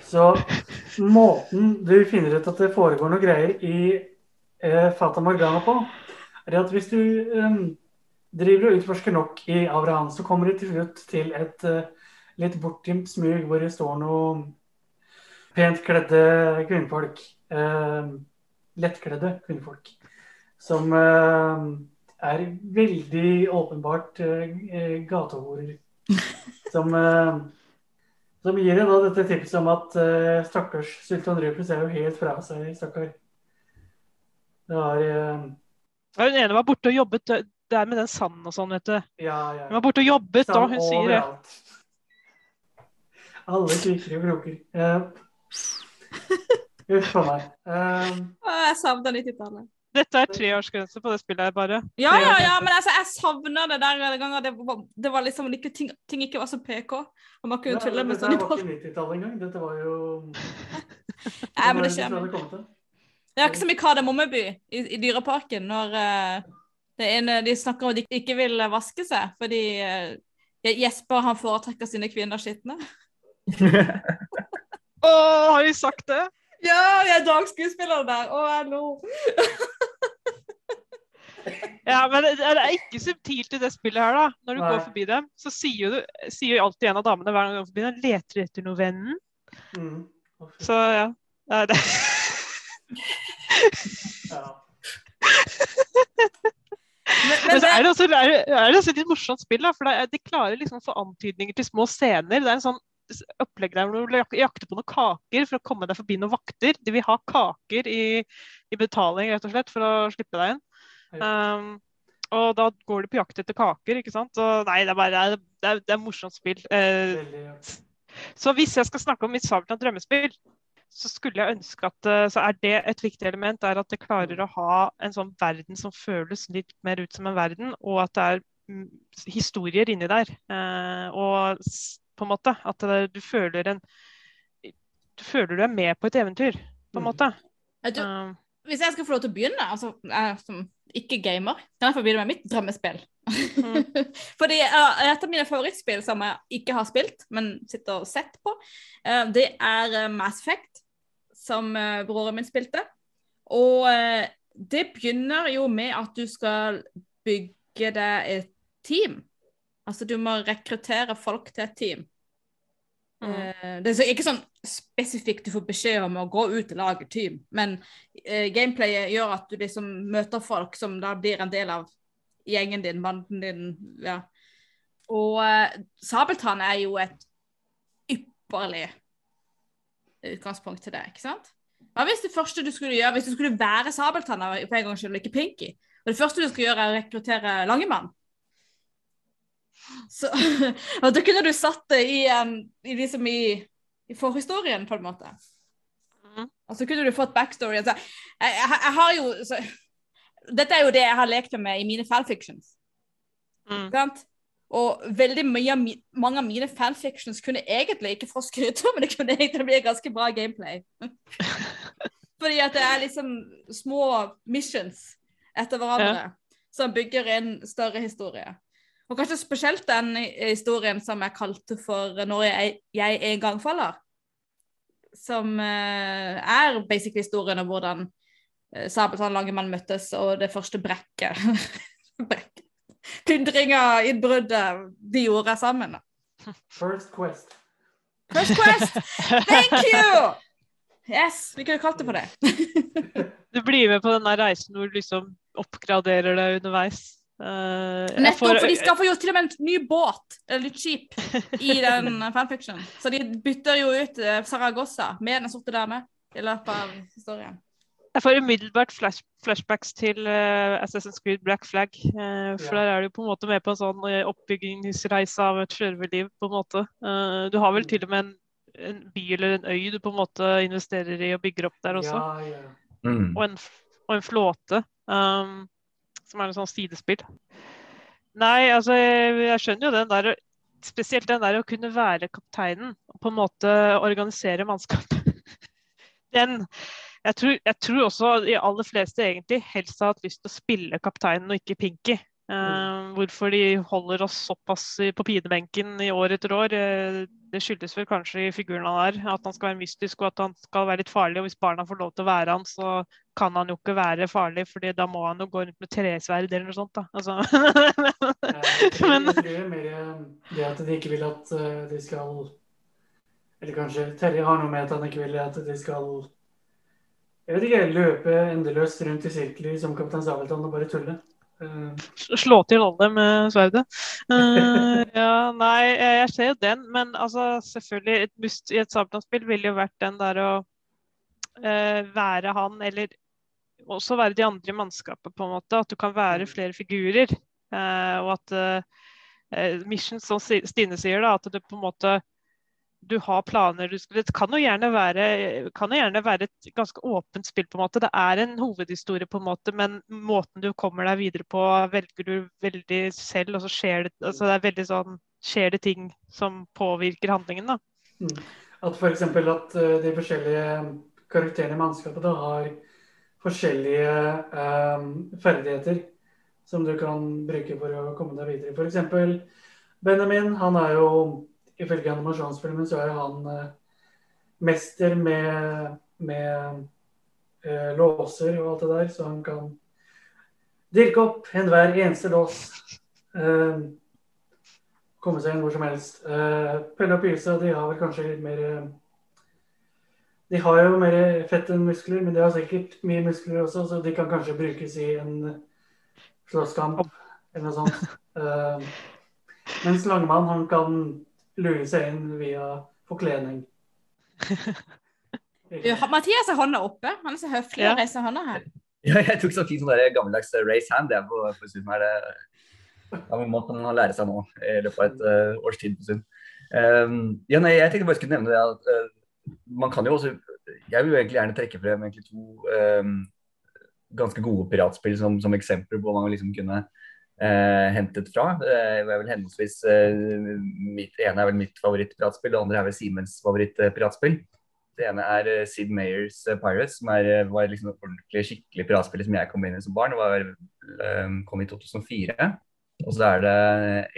Så måten du finner ut at det foregår noe greier i eh, Fata Morgana på, er at hvis du eh, driver og utforsker nok i Abraham, så kommer du til slutt til et eh, litt bortgjemt smug hvor det står noe pent kledde kvinnfolk. Eh, lettkledde kvinnfolk. Som eh, er veldig åpenbart eh, gatehorer. Som, eh, som gir da dette tipset om at stakkars Sultan Rufus er jo helt fra seg, stakkar. Det var Ja, Hun ene var borte og jobbet det er med den sanden og sånn, vet du. Ja, ja. Hun var borte og jobbet, og Sand hun sier det. Alle kriker og kroker. Uff a meg. Eh, Jeg savner 90-tallet. Dette er treårsgrense på det spillet her, bare. Ja, ja, ja, men altså, jeg savner det der en gang det var, det var liksom ikke, ting, ting ikke var så PK. Og man kunne ja, tulle med dette sånn i var ikke 90-tallet engang. Dette var jo Nei, men det var skjer. Det er ikke som i Kardemommeby i, i Dyreparken, når uh, det ene, de snakker om at de ikke vil vaske seg fordi uh, Jesper han foretrekker sine kvinner skitne. Å, har de sagt det? Ja, vi er dagskuespiller der. Å, jeg lo. Ja, men det er ikke subtilt i det spillet her, da. Når du Nei. går forbi dem, så sier jo, sier jo alltid en av damene hver gang du går forbi dem, leter etter noe vennen. Mm. Så ja. Det er det. Ja. Men, Men men så er det også, er det, også et litt morsomt spill, da. For det de klarer liksom å få antydninger til små scener. Det er en sånn opplegg der hvor du jakter på noen kaker for å komme deg forbi noen vakter. De vil ha kaker i, i betaling, rett og slett, for å slippe deg inn. Um, og da går du på jakt etter kaker, ikke sant. Og nei, det er bare det er, det er morsomt spill. Eh, så hvis jeg skal snakke om mitt Sabeltann drømmespill, så skulle jeg ønske at eh, så er det et viktig element er at det klarer å ha en sånn verden som føles litt mer ut som en verden, og at det er mm, historier inni der. Eh, og på en måte at det, du føler en Du føler du er med på et eventyr, på en Mm. måte. Mm. du, Um, hvis jeg skal få lov til å begynne, altså jeg som ikke gamer, kan jeg få begynne med mitt drømmespill. Mm. Fordi uh, et av mine favorittspill som jeg ikke har spilt, men sitter og sett på, uh, det er eh, Mass Effect, som uh, broren min spilte. Og det begynner jo med at du skal bygge deg et team. Altså du må rekruttere folk til et team. Mm. Uh, det er så ikke sånn spesifikt du får beskjed om å gå ut og lage team, men uh, gameplayet gjør at du liksom møter folk som da blir en del av gjengen din, banden din, ja. Og uh, Sabeltann er jo et ypperlig utgangspunkt til det, ikke sant? Hva hvis det første du skulle gjøre, hvis du skulle være Sabeltann for en gangs skyld, ikke Pinky, og det første du skulle gjøre er å rekruttere Langemann, så og da kunne du satt det i, um, i, liksom i, i forhistorien, på en måte. Mhm. Og så kunne du fått backstory. Altså, jeg, jeg, jeg har jo så, Dette er jo det jeg har lekt med i mine fanfictions. Mm. Og veldig mye, mange av mine fanfictions kunne egentlig ikke få skryte, men det kunne egentlig bli ganske bra gameplay. Fordi at det er liksom små missions etter hverandre som bygger en større historie. Og kanskje spesielt den historien som jeg kalte for 'Når jeg, jeg en gang faller'. Som eh, er basically historien om hvordan uh, Sabeltann Langemann møttes, og det første brekket. Brekk. Plyndringa, innbruddet de gjorde sammen. First Quest. First Quest! Thank you! Yes, vi kunne kalt det for det. Du blir med på den reisen hvor du liksom oppgraderer deg underveis. Eh, jeg Nettopp, får- for de skaffer jo til og med en ny båt, eller litt skip, i den fanfiction. Så de bytter jo ut eh, Saragossa med Den sorte dame i løpet av historien. Jeg får umiddelbart flash, flashbacks til uh, Assassin's Creed Black Flag. Uh, for Ja. der er du på en måte med på en sånn oppbyggingsreise av et sjørøverliv, på en måte. Uh, du har vel til og med en, en by eller en øy du på en måte investerer i og bygger opp der også. Ja, ja. Mm. Og, en, og en flåte, um, som er en sånn sidespill. Nei, altså, jeg, jeg skjønner jo den der Spesielt den der å kunne være kapteinen og på en måte organisere mannskapet. Den jeg tror, jeg tror også de aller fleste egentlig helst har hatt lyst til å spille kapteinen og ikke Pinky. Eh, hvorfor de holder oss såpass på pinebenken i år etter år, eh, det skyldes vel kanskje i figuren han er. At han skal være mystisk og at han skal være litt farlig. Og hvis barna får lov til å være han, så kan han jo ikke være farlig, fordi da må han jo gå rundt med tresverd eller noe sånt. da. Altså. Men- det er mer det at de ikke vil at eh, de skal Eller kanskje Terje har noe med at han ikke vil at de skal Jeg vet ikke, løpe endeløst rundt i sirkler som Kaptein Sabeltann og bare tulle. Eh, Slå til alle med sverdet. Uh, ja, nei, jeg ser jo den, men altså, selvfølgelig et must i et Sabeltann-spill ville jo vært den der å uh, være han, eller også være de andre i mannskapet, på en måte. At du kan være flere figurer. Uh, og at Mission, som Stine sier, da, at du på en måte du har planer Det kan jo gjerne være, kan jo gjerne være et ganske åpent spill, på en måte. Det er en hovedhistorie, på en måte, men måten du kommer deg videre på, velger du veldig selv. Og så skjer det, altså det er sånn, skjer det ting som påvirker handlingen, da. At f.eks. at eh, de forskjellige karakterene i mannskapet da har forskjellige eh, ferdigheter som du kan bruke for å komme deg videre. F.eks. Benjamin, han er jo ifølge animasjonsfilmen så er han eh, mester med, med eh, låser og alt det der, så han kan dirke opp enhver eneste lås. Eh, komme seg inn hvor som helst. Eh, Pelle og Pysa, de har vel kanskje litt mer eh, De har jo mer fett enn muskler, men de har sikkert mye muskler også, så de kan kanskje brukes i en slåsskamp eller noe sånt. Eh, mens Langemann han kan lure seg inn via forkledning. Mathias har hånda oppe. Han er så høflig Ja. å reise hånda her. Ja, jeg tok så fint sånn gammeldags race hand. Er på, på Zoom her. Det, ja, må man lære seg nå i løpet av et uh, års tid på Zoom. Um, ja, nei, jeg tenkte bare skulle nevne det at uh, man kan jo også Jeg vil jo egentlig gjerne trekke frem egentlig to um, ganske gode piratspill som, som eksempler på hva man liksom kunne uh, hentet fra. Eh, er vel henholdsvis uh, mitt ene er vel mitt favorittpiratspill, det andre er vel Siemens favorittpiratspill. Det ene er uh, Sid Mayers uh, Pirates, som er, var liksom ordentlig skikkelig piratspill som jeg kom inn i som barn. Det var, kom i 2004. Og så er det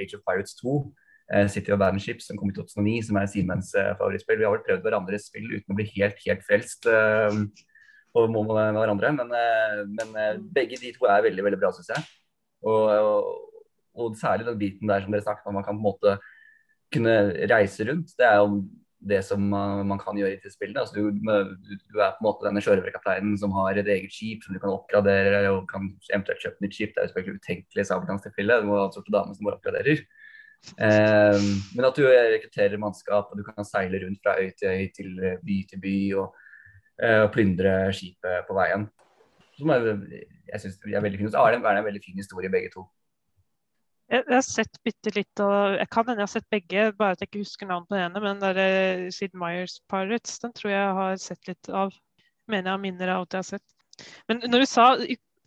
Age of Pirates 2, uh, City of Bandships, som kom i 2009, som er Siemens uh, favorittspill. Vi har vel prøvd hverandres spill uten å bli helt, helt frelst på mål med hverandre, men, men begge de to er veldig, veldig bra, syns jeg. Og, og, særlig den biten der som dere snakket om, man kan på en måte kunne reise rundt. Det er jo det som man kan gjøre i disse spillene. Altså, du, du, er på en måte denne sjørøverkapteinen som har et eget skip som du kan oppgradere og kan eventuelt kjøpe nytt skip. Det er jo selvfølgelig utenkelig i sabeltannstilfellet. Du må ha en sorte dame som bare oppgraderer. Eh, men at du rekrutterer mannskap og du kan seile rundt fra øy til øy til by til by og, eh, og plyndre skipet på veien. Er, jeg synes de er veldig fine. Så er det er en veldig fin historie begge to. Jeg, jeg har sett bitte litt av Jeg kan hende jeg har sett begge, bare at jeg ikke husker navnet på den ene. Men den der Sid Myers Pirates, den tror jeg har sett litt av. Mener jeg har minner av at jeg har sett. Men når du sa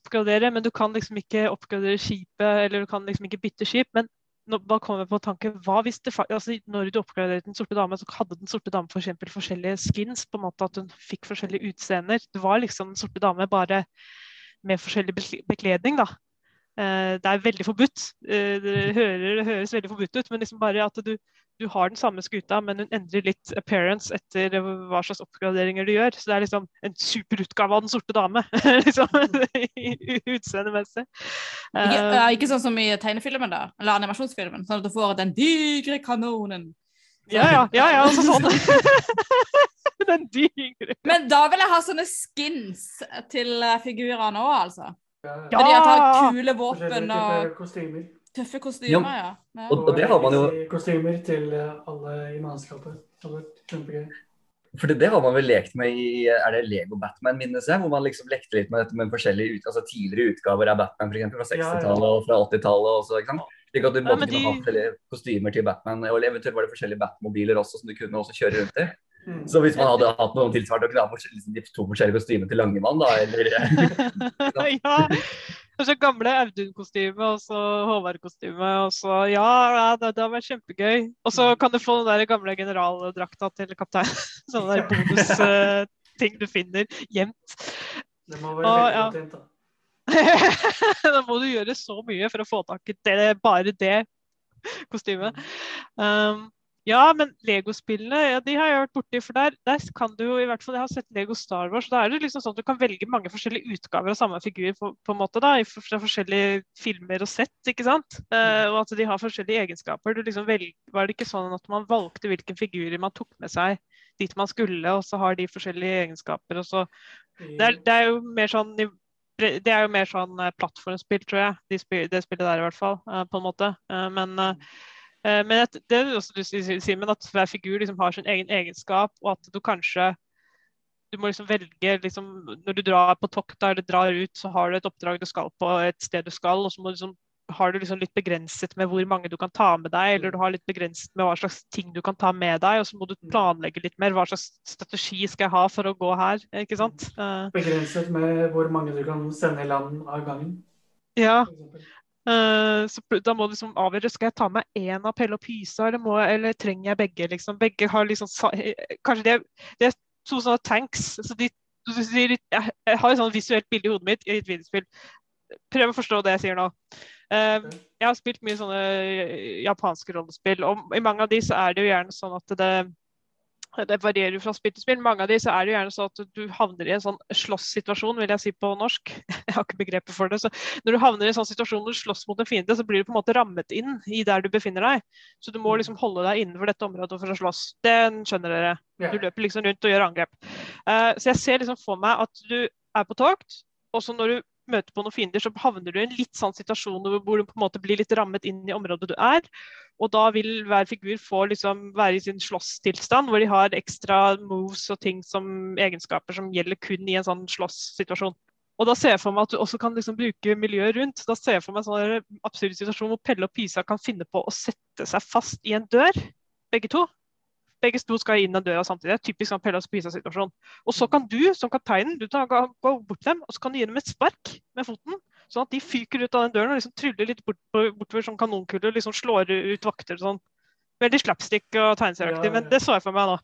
oppgradere, men du kan liksom ikke oppgradere skipet, eller du kan liksom ikke bytte skip. Men nå, kom på tanken, hva hvis det altså, Når du oppgraderte Den sorte dame, så hadde Den sorte dame for eksempel forskjellige skins, på en måte at hun fikk forskjellige utseender. Det var liksom Den sorte dame bare med forskjellig bekledning, da. Eh, det er veldig forbudt. Eh, det, hører, det høres veldig forbudt ut, men liksom bare at du, du har den samme skuta, men hun endrer litt appearance etter hva slags oppgraderinger du gjør. Så det er liksom en superutgave av Den sorte dame, liksom, i- utseendemessig. Ikke, Eh, ja, ikke sånn som i tegnefilmen, da. Eller animasjonsfilmen. Sånn at du får den digre kanonen. ja, ja, ja, ja, altså sånn. Den digre. Men da vil jeg ha sånne skins til figurene òg, altså. Ja, Ja. Fordi at de har kule våpen og kostymer. tøffe kostymer, ja. ja. Og, og det har man jo Kostymer til eh, alle i mannskapet. Kjempegøy. For det, det har man vel lekt med i er det Lego Batman, minnes jeg? Hvor man liksom lekte litt med dette med forskjellige ut, altså tidligere utgaver av Batman, eksempel, fra Ja, ja. 60-tallet og fra 80-tallet. også, ikke sant? Slik at du Ja, måtte men kunne ha kostymer til Batman. Og eventuelt var det forskjellige Batmobiler også som du kunne også kjøre rundt i. Mm. Så hvis man hadde hatt noen tilsvarende, kunne ha liksom, de to forskjellige kostymer til Langemann, da, eller ja. Kanskje gamle Audun-kostyme og så Håvard-kostyme. og så Ja, ja det, det hadde vært kjempegøy. Og så kan du få den der gamle generaldrakta til kaptein. Sånne der bonusting du finner gjemt. Det må være og, ja. da. da må du gjøre så mye for å få tak i det, bare det kostymet. Um, ja, men Lego-spillene ja, de har jeg vært borti. For der, der kan du jo i hvert fall Jeg har sett Lego Star Wars. Da er det liksom sånn at du kan velge mange forskjellige utgaver av samme figur på, på en måte da, fra forskjellige filmer og sett. ikke sant? Eh, og at de har forskjellige egenskaper. Du liksom velger, var det ikke sånn at man valgte hvilke figurer man tok med seg dit man skulle, og så har de forskjellige egenskaper. og så det er, det er jo mer sånn det er jo mer sånn eh, plattformspill, tror jeg. De det spillet der i hvert fall, eh, på en måte. Eh, Men, eh, men at, det er også du sier, Simen, at hver figur liksom har sin egen egenskap, og at du kanskje du må liksom velge liksom, Når du drar på tokt eller drar ut, så har du et oppdrag du skal på et sted du skal, og så må du liksom har du liksom litt begrenset med hvor mange du kan ta med deg, eller du har litt begrenset med hva slags ting du kan ta med deg, og så må du planlegge litt mer. Hva slags strategi skal jeg ha for å gå her? ikke sant? Eh, Begrenset med hvor mange du kan sende i land av gangen. ja. Eh, så da må du liksom avgjøre skal jeg ta med én av Pelle og Pysa, eller, må, eller trenger jeg begge? liksom. Begge har liksom eh, Kanskje de er, de er to sånne tanks, så de de, de jeg, har et sånn visuelt bilde i hodet mitt i et videospill. Prøv å forstå det jeg sier nå. Uh, jeg har spilt mye sånne japanske rollespill, og i mange av de så er det jo gjerne sånn at det det varierer fra spill til spill. Mange av de så er det jo gjerne sånn at du havner i en sånn slåsssituasjon, vil jeg si på norsk. Jeg har ikke begrepet for det. Så når du havner i en sånn situasjon hvor du slåss mot en fiende, så blir du på en måte rammet inn i der du befinner deg. Så du må Mm. liksom holde deg innenfor dette området for å slåss. Den skjønner dere. Du løper liksom rundt og gjør angrep. Uh, så jeg ser liksom for meg at du er på tokt, og så når du møter på noen fiender, så havner du i en litt sånn situasjon hvor du på en måte blir litt rammet inn i området du er. Og da vil hver figur få liksom være i sin slåsstilstand, hvor de har ekstra moves og ting som egenskaper som gjelder kun i en sånn slåsssituasjon. Og da ser jeg for meg at du også kan liksom bruke miljøet rundt. Da ser jeg for meg en sånn absurd situasjon hvor Pelle og Pisa kan finne på å sette seg fast i en dør, begge to. Begge to skal inn den døra samtidig. Det typisk sånn og Pisa-situasjon. Og så kan du som kapteinen du tar, gå bort til dem og så kan du gi dem et spark med foten. Sånn at de fyker ut av den døren og liksom tryller litt bort, bortover som kanonkuler. Liksom slår ut vakter og sånn. Veldig slapstick og tegneserieaktig, Ja, ja. men det så jeg for meg nå.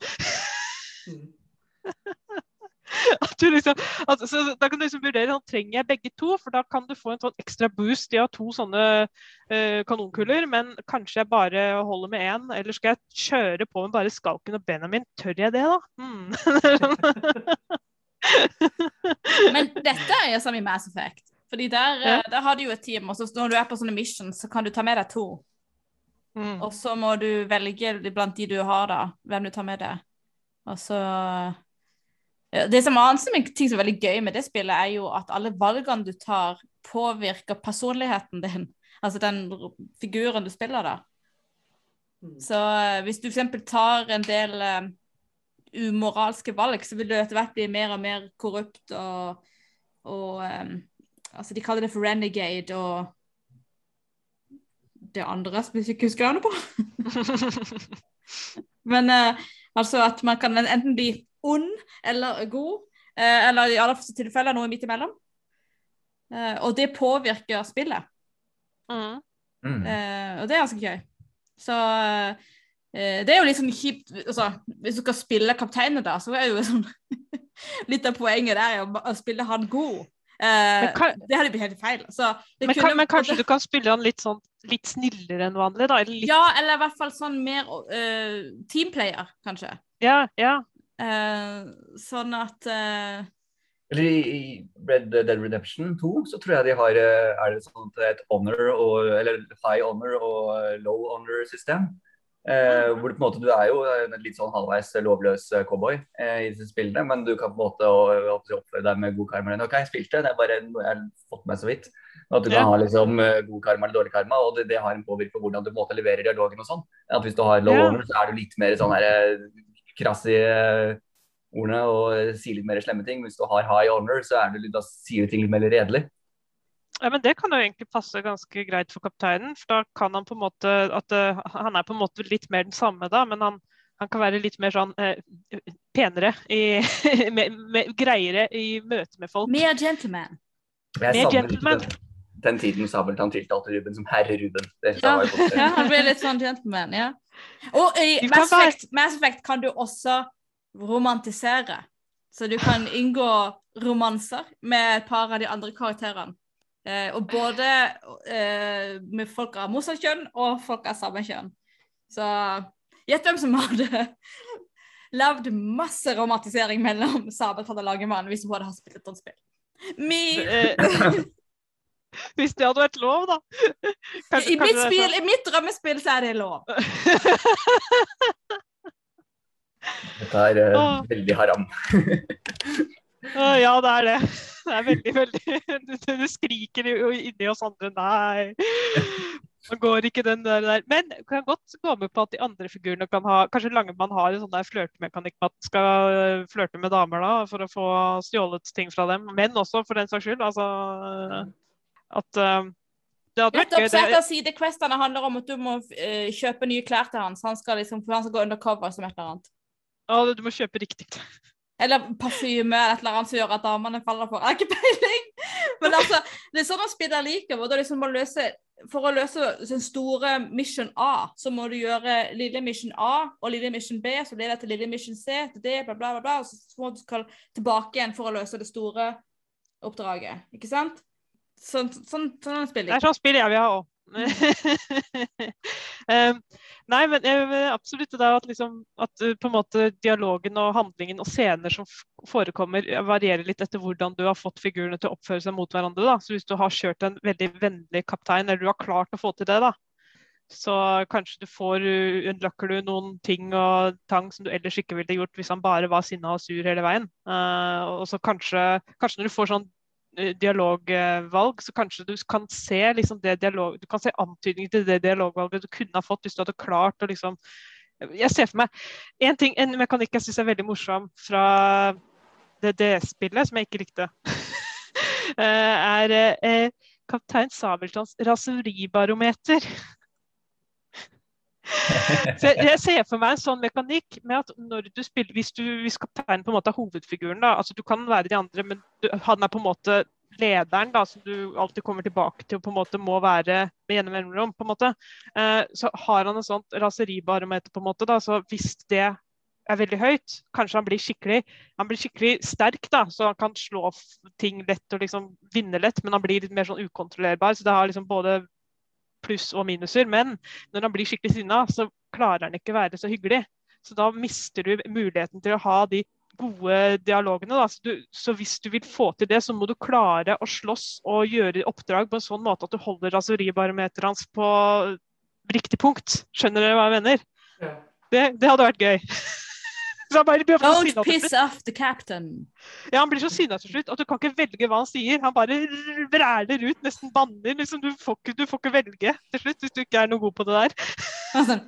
Mm. At du liksom, at, så da kan du liksom vurdere sånn, trenger jeg begge to, for da kan du få en sånn ekstra boost. De har to sånne uh, kanonkuler, men kanskje jeg bare holder med én. Eller skal jeg kjøre på med bare Skalken og Benjamin? Tør jeg det, da? Hmm. Men dette er jo som i Mass Effect. Fordi der, Ja. eh, der har du jo et team, og så når du er på sånne missions, så kan du ta med deg to. Mm. Og så må du velge blant de du har, da, hvem du tar med deg. Og så Det som annet som er ting som er veldig gøy med det spillet, er jo at alle valgene du tar, påvirker personligheten din. Altså den figuren du spiller, da. Mm. Så eh, hvis du f.eks. tar en del um, umoralske valg, så vil du etter hvert bli mer og mer korrupt og, og um, Altså, de kaller det for renegade og det andre som jeg ikke husker navnet på. Men uh, altså at man kan enten bli ond eller god, eh, eller i alle tilfeller noe midt imellom. Eh, og det påvirker spillet. Hmm. Mm. Eh, og det er ganske gøy. Så eh, det er jo litt sånn kjipt altså, Hvis du skal spille kapteinen, da, så er jo sånn Litt av poenget der er å, å spille han god. Eh, kan- det hadde blitt helt feil. Så det Men, kunne men kanskje du kan spille han litt, sånn, litt snillere enn vanlig? da? Eller litt, Ja, eller i hvert fall sånn mer uh, teamplayer, kanskje. ja, ja. Eh, sånn at eh, Eller i Red Dead Redemption 2 så tror jeg de har eh, er det sånn et honor og, eller high honor og low honor-system. Eh, hvor du på en måte, du er jo en litt sånn halvveis lovløs cowboy eh, i spillene, men du kan på en måte oppføre deg med god karma. Ok, jeg spilte, det er bare noe jeg har fått med så vidt. At du kan Ja. ha liksom god karma eller dårlig karma, og det, det har en påvirkning på hvordan du på en måte leverer dialogen og sånn. At hvis du har low Ja. honor, så er du litt mer sånn her krass i eh, ordene og eh, sier litt mer slemme ting. Hvis du har high honor, så er det, litt- da sier du ting litt mer redelig. Ja, men Det kan jo egentlig passe ganske greit for kapteinen. for Da kan han på en måte at eh, Han er på en måte litt mer den samme, da, men han, han kan være litt mer sånn eh, penere i, med, med, Greiere i møte med folk. mer gentleman. Mer gentleman. Den, den tiden Sabeltann tiltalte Ruben som herre Ruben. Det Ja, ja, han ble litt sånn gentleman, ja. Og i Mass Effect, Mass Effect kan du også romantisere. Så du kan inngå romanser med et par av de andre karakterene. Eh, og både eh, med folk av motsatt kjønn og folk av samme kjønn. Så gjett hvem som hadde lagd masse romantisering mellom Sabeltann og Lagermann hvis hun hadde ha spilt et sånt spill. Me! Eh, Hvis det hadde vært lov, da. Kanskje- I mitt, spill, I mitt drømmespill så er det lov. Dette er uh, ah. veldig haram. ah, ja, det er det. Det er veldig, veldig Du, du skriker jo inni oss andre nei. Nå går ikke den der, der. Men jeg kan godt gå med på at de andre figurene kan ha Kanskje Langemann har en sånn der flørtemekanikk med at han skal øh, flørte med damer da, for å få stjålet ting fra dem. Menn også, for den saks skyld. Altså at uh, Det hadde vært gøy. et av sidequestene handler om at du må uh, kjøpe nye klær til hans. han skal liksom, for han skal gå undercover som et eller annet. Ja, du må kjøpe riktig. Eller parfyme eller et eller annet som gjør at damene faller for. Jeg har ikke peiling! Men altså, det er sånn å spille liker, liksom løse for å løse den store mission A, så må du gjøre lille mission A og lille mission B, så blir det til lille mission C, til D, bla, bla, bla, bla, og så må du tilbake igjen for å løse det store oppdraget. Ikke sant? Sånn, sånn, sånn Det spiller er sånn spiller jeg vil ha òg. um, nei, men jeg absolutt det der at, liksom, at uh, på en måte dialogen og handlingen og scener som forekommer, eh, varierer litt etter hvordan du har fått figurene til å oppføre seg mot hverandre. Da. Så hvis du har kjørt en veldig vennlig kaptein, eller du har klart å få til det, da, så kanskje du får uh, du noen ting og tang som du ellers ikke ville gjort hvis han bare var sinna og sur hele veien. Uh, og så kanskje, kanskje når du får sånn eh, dialogvalg, så kanskje du kan se liksom se antydninger til det dialogvalget du kunne ha fått hvis du hadde klart å liksom Jeg ser for meg en, ting, en mekanikk jeg syns er veldig morsom fra det DS-spillet, som jeg ikke likte, eh, er eh, kaptein Sabeltanns raseribarometer. Jeg ser for meg en sånn mekanikk med at når du spiller, hvis, du, hvis kapteinen på en måte er hovedfiguren, da, altså du kan være de andre, men du, han er på en måte lederen da, som du alltid kommer tilbake til og på en måte må være med gjennom mellomrom, på en måte, eh, så har han en sånt raseribarometer, på en måte, da, så hvis det er veldig høyt, kanskje han blir skikkelig han blir skikkelig sterk, da, så han kan slå ting lett og liksom vinne lett, men han blir litt mer sånn ukontrollerbar. så det har liksom både pluss og minuser. Men når han blir skikkelig sinna, så klarer han ikke være så hyggelig. Så da mister du muligheten til å ha de gode dialogene. Da. Så, du, så hvis du vil få til det, så må du klare å slåss og gjøre oppdrag på en sånn måte at du holder raseribarometeret hans på riktig punkt. Skjønner dere hva jeg mener? Ja. Det, det hadde vært gøy. Don't piss off the captain. Ja, han blir så sinna til slutt at du kan ikke velge hva han sier. Han bare vræler ut, nesten banner. Liksom, du, får ikke, du får ikke velge til slutt hvis du ikke er noe god på det der. Sånn,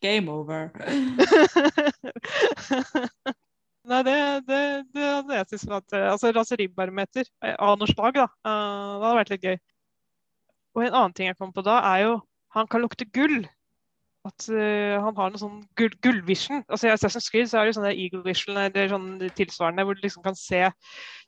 Game over. Nei, det, det, det hadde jeg syntes at Altså raseribarometer eh, av noe slag, da. Eh, det hadde vært litt gøy. Og en annen ting jeg kom på da, er jo han kan lukte gull. At uh, han har noe sånn gull, gullvision. Altså I Assassin's Creed så er det jo sånn der Eagle Vision eller sånn tilsvarende, hvor du liksom kan se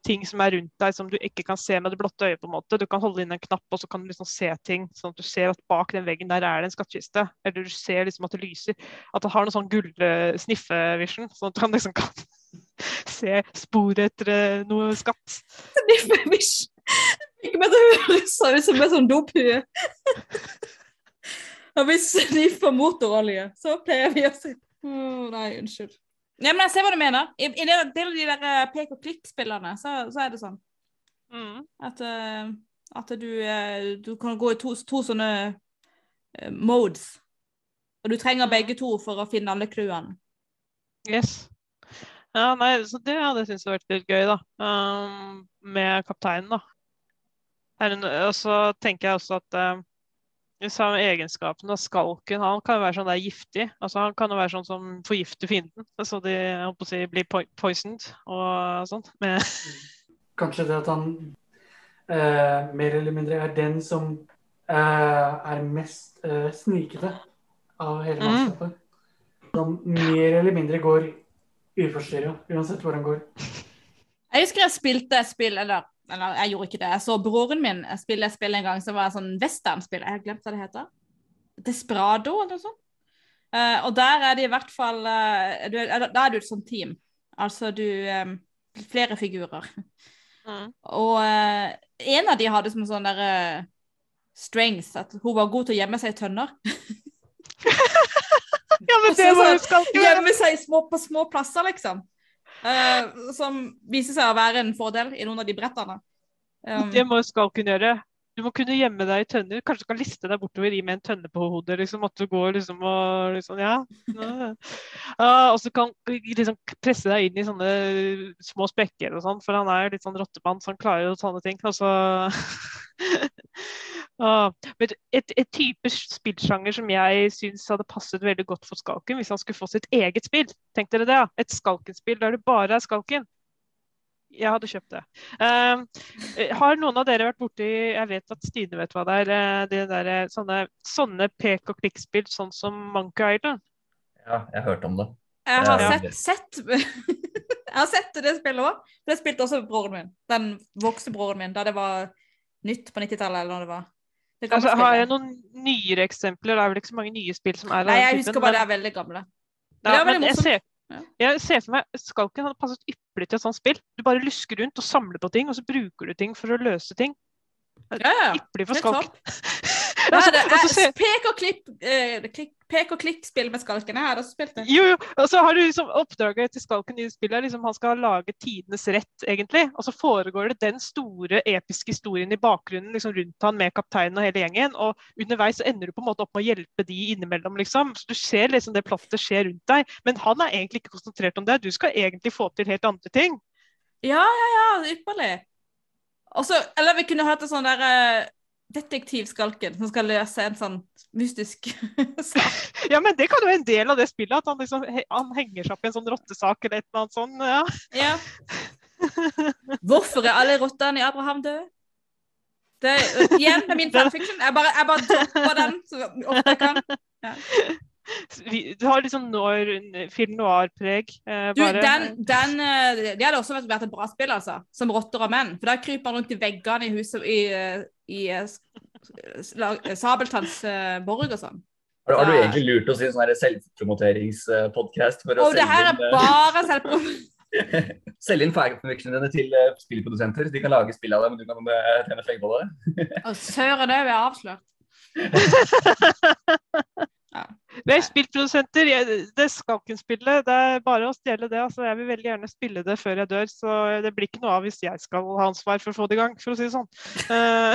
ting som er rundt deg som du ikke kan se med det blotte øyet. på en måte. Du kan holde inn en knapp, og så kan du liksom se ting, sånn at du ser at bak den veggen der er det en skattkiste. Eller du ser liksom at det lyser. At det har noe sånn gull-sniffe-vision, sånn at han liksom kan se spor etter eh, noe skatt. Sniffe-vision! Ikke med det høres ut som en sånn dophue. Når vi sniffer motorolje, så pleier vi å si oh, Nei, unnskyld. Ja, men jeg ser hva du mener. I, i en del av de der eh, pek og klikk-spillerne, så, så er det sånn Mm. at, eh, at du, eh, du kan gå i to, to sånne modes. Og du trenger Mm. begge to for å finne alle clouene. Yes. Ja, nei, så det hadde jeg syntes hadde vært litt gøy, da. Um, med kapteinen, da. Og så tenker jeg også at um, de samme egenskapene av skalken, han kan jo være sånn der giftig. Altså Han kan jo være sånn som forgifter fienden, så de jeg holdt på å si, blir po poisoned og sånt. Men... Kanskje det at han eh, mer eller mindre er den som eh, er mest eh, snikete av hele Mm. Som mer eller mindre går uforstyrra, uansett hvor han går. Jeg husker jeg spilte et spill, eller, eller jeg gjorde ikke det. Jeg så broren min spille et spill en gang som var et sånn westernspill. Jeg har glemt hva det heter. Desperado, eller noe sånt. Uh, og der er det i hvert fall uh, du, Da er du et sånt team. Altså du um, Flere figurer. mm. Og uh, en av de hadde som sånn derre strengths at hun var god til å gjemme seg i tønner. Ja, men det var jo sånn, skalken! Gjemme seg små, på små plasser, liksom. Eh, som viser seg å være en fordel i noen av de brettene. Um, Det må du skal kunne gjøre. Du må kunne gjemme deg i tønner. Kanskje du kan liste deg bortover i med en tønne på hodet. liksom, At du går liksom og liksom, ja. Ah, og så kan liksom presse deg inn i sånne små sprekker og sånn, for han er litt sånn rottemann, så han klarer jo sånne ting. Og så ah, men et, et type spillsjanger som jeg syns hadde passet veldig godt for Skalken, hvis han skulle få sitt eget spill. Tenk dere det, ja. Et Skalken-spill der det bare er Skalken. Jeg hadde kjøpt det. Um, har noen av dere vært borti Jeg vet at Stine vet hva det er. eh, Det der, eh, sånne, sånne pek og klikk-spill, sånn som Monkey Island. Ja, jeg har hørt om det. Jeg har Ja. sett, sett Jeg har sett det spillet òg. Det spilte også broren min. Den voksne broren min. Da det var nytt på 90-tallet, eller når det var. Altså, har jeg noen nyere eksempler? Det er vel ikke så mange nye spill som er av Nei, jeg typen, husker bare men- det er veldig gamle. Ja, det er veldig men jeg morsomt. ser, jeg ser for meg Skalken hadde passet ypperlig til et sånt spill. Du bare lusker rundt og samler på ting, og så bruker du ting for å løse ting. Ja, ja. Ypperlig for Skalken. Ja, Ja, det er pek og klipp, eh, klikk, pek og klikk-spill med skalken. Jeg har også spilt det. Jo, jo, og så har du liksom Oppdraget til Skalken i spillet er liksom han skal lage tidenes rett, egentlig. Og så foregår det den store, episke historien i bakgrunnen liksom rundt han med kapteinen og hele gjengen. Og underveis så ender du på en måte opp med å hjelpe de innimellom, liksom. Så du ser liksom det plottet skjer rundt deg. Men han er egentlig ikke konsentrert om det. Du skal egentlig få til helt andre ting. Ja, ja, ja, ypperlig. Og eller vi kunne hatt en sånn der eh, detektivskalken som skal løse en sånn mystisk sak. Ja, men det kan jo være en del av det spillet. At han liksom han henger seg opp i en sånn rottesak eller et eller annet sånt. Ja. Ja. Hvorfor er alle rottene i Abraham døde? Det er igjen min fanfiction. Jeg bare, jeg bare dropper den så ofte jeg kan. Vi- Du har liksom noir, film noir-preg. Eh, Du, den, den, eh, det hadde også vært- vært et bra spill, altså. Som rotter og menn. For da kryper han rundt i veggene i huset i, i, i eh, lag- eh, Sabeltanns eh, borg og sånn. Har, har du egentlig lurt oss i en sånn selvpromoteringspodkast for å Og det her er inn, bare selvpro... Selg selge inn fanfictionene dine til spillprodusenter? De kan lage spill av det, men du kan tjene penger på det? Søren òg, vi er avslørt. Vi er spillprodusenter. Det Skalken-spillet, det er bare å stjele det. Altså, jeg vil veldig gjerne spille det før jeg dør, så det blir ikke noe av hvis jeg skal ha ansvar for å få det i gang, for å si det sånn. Eh,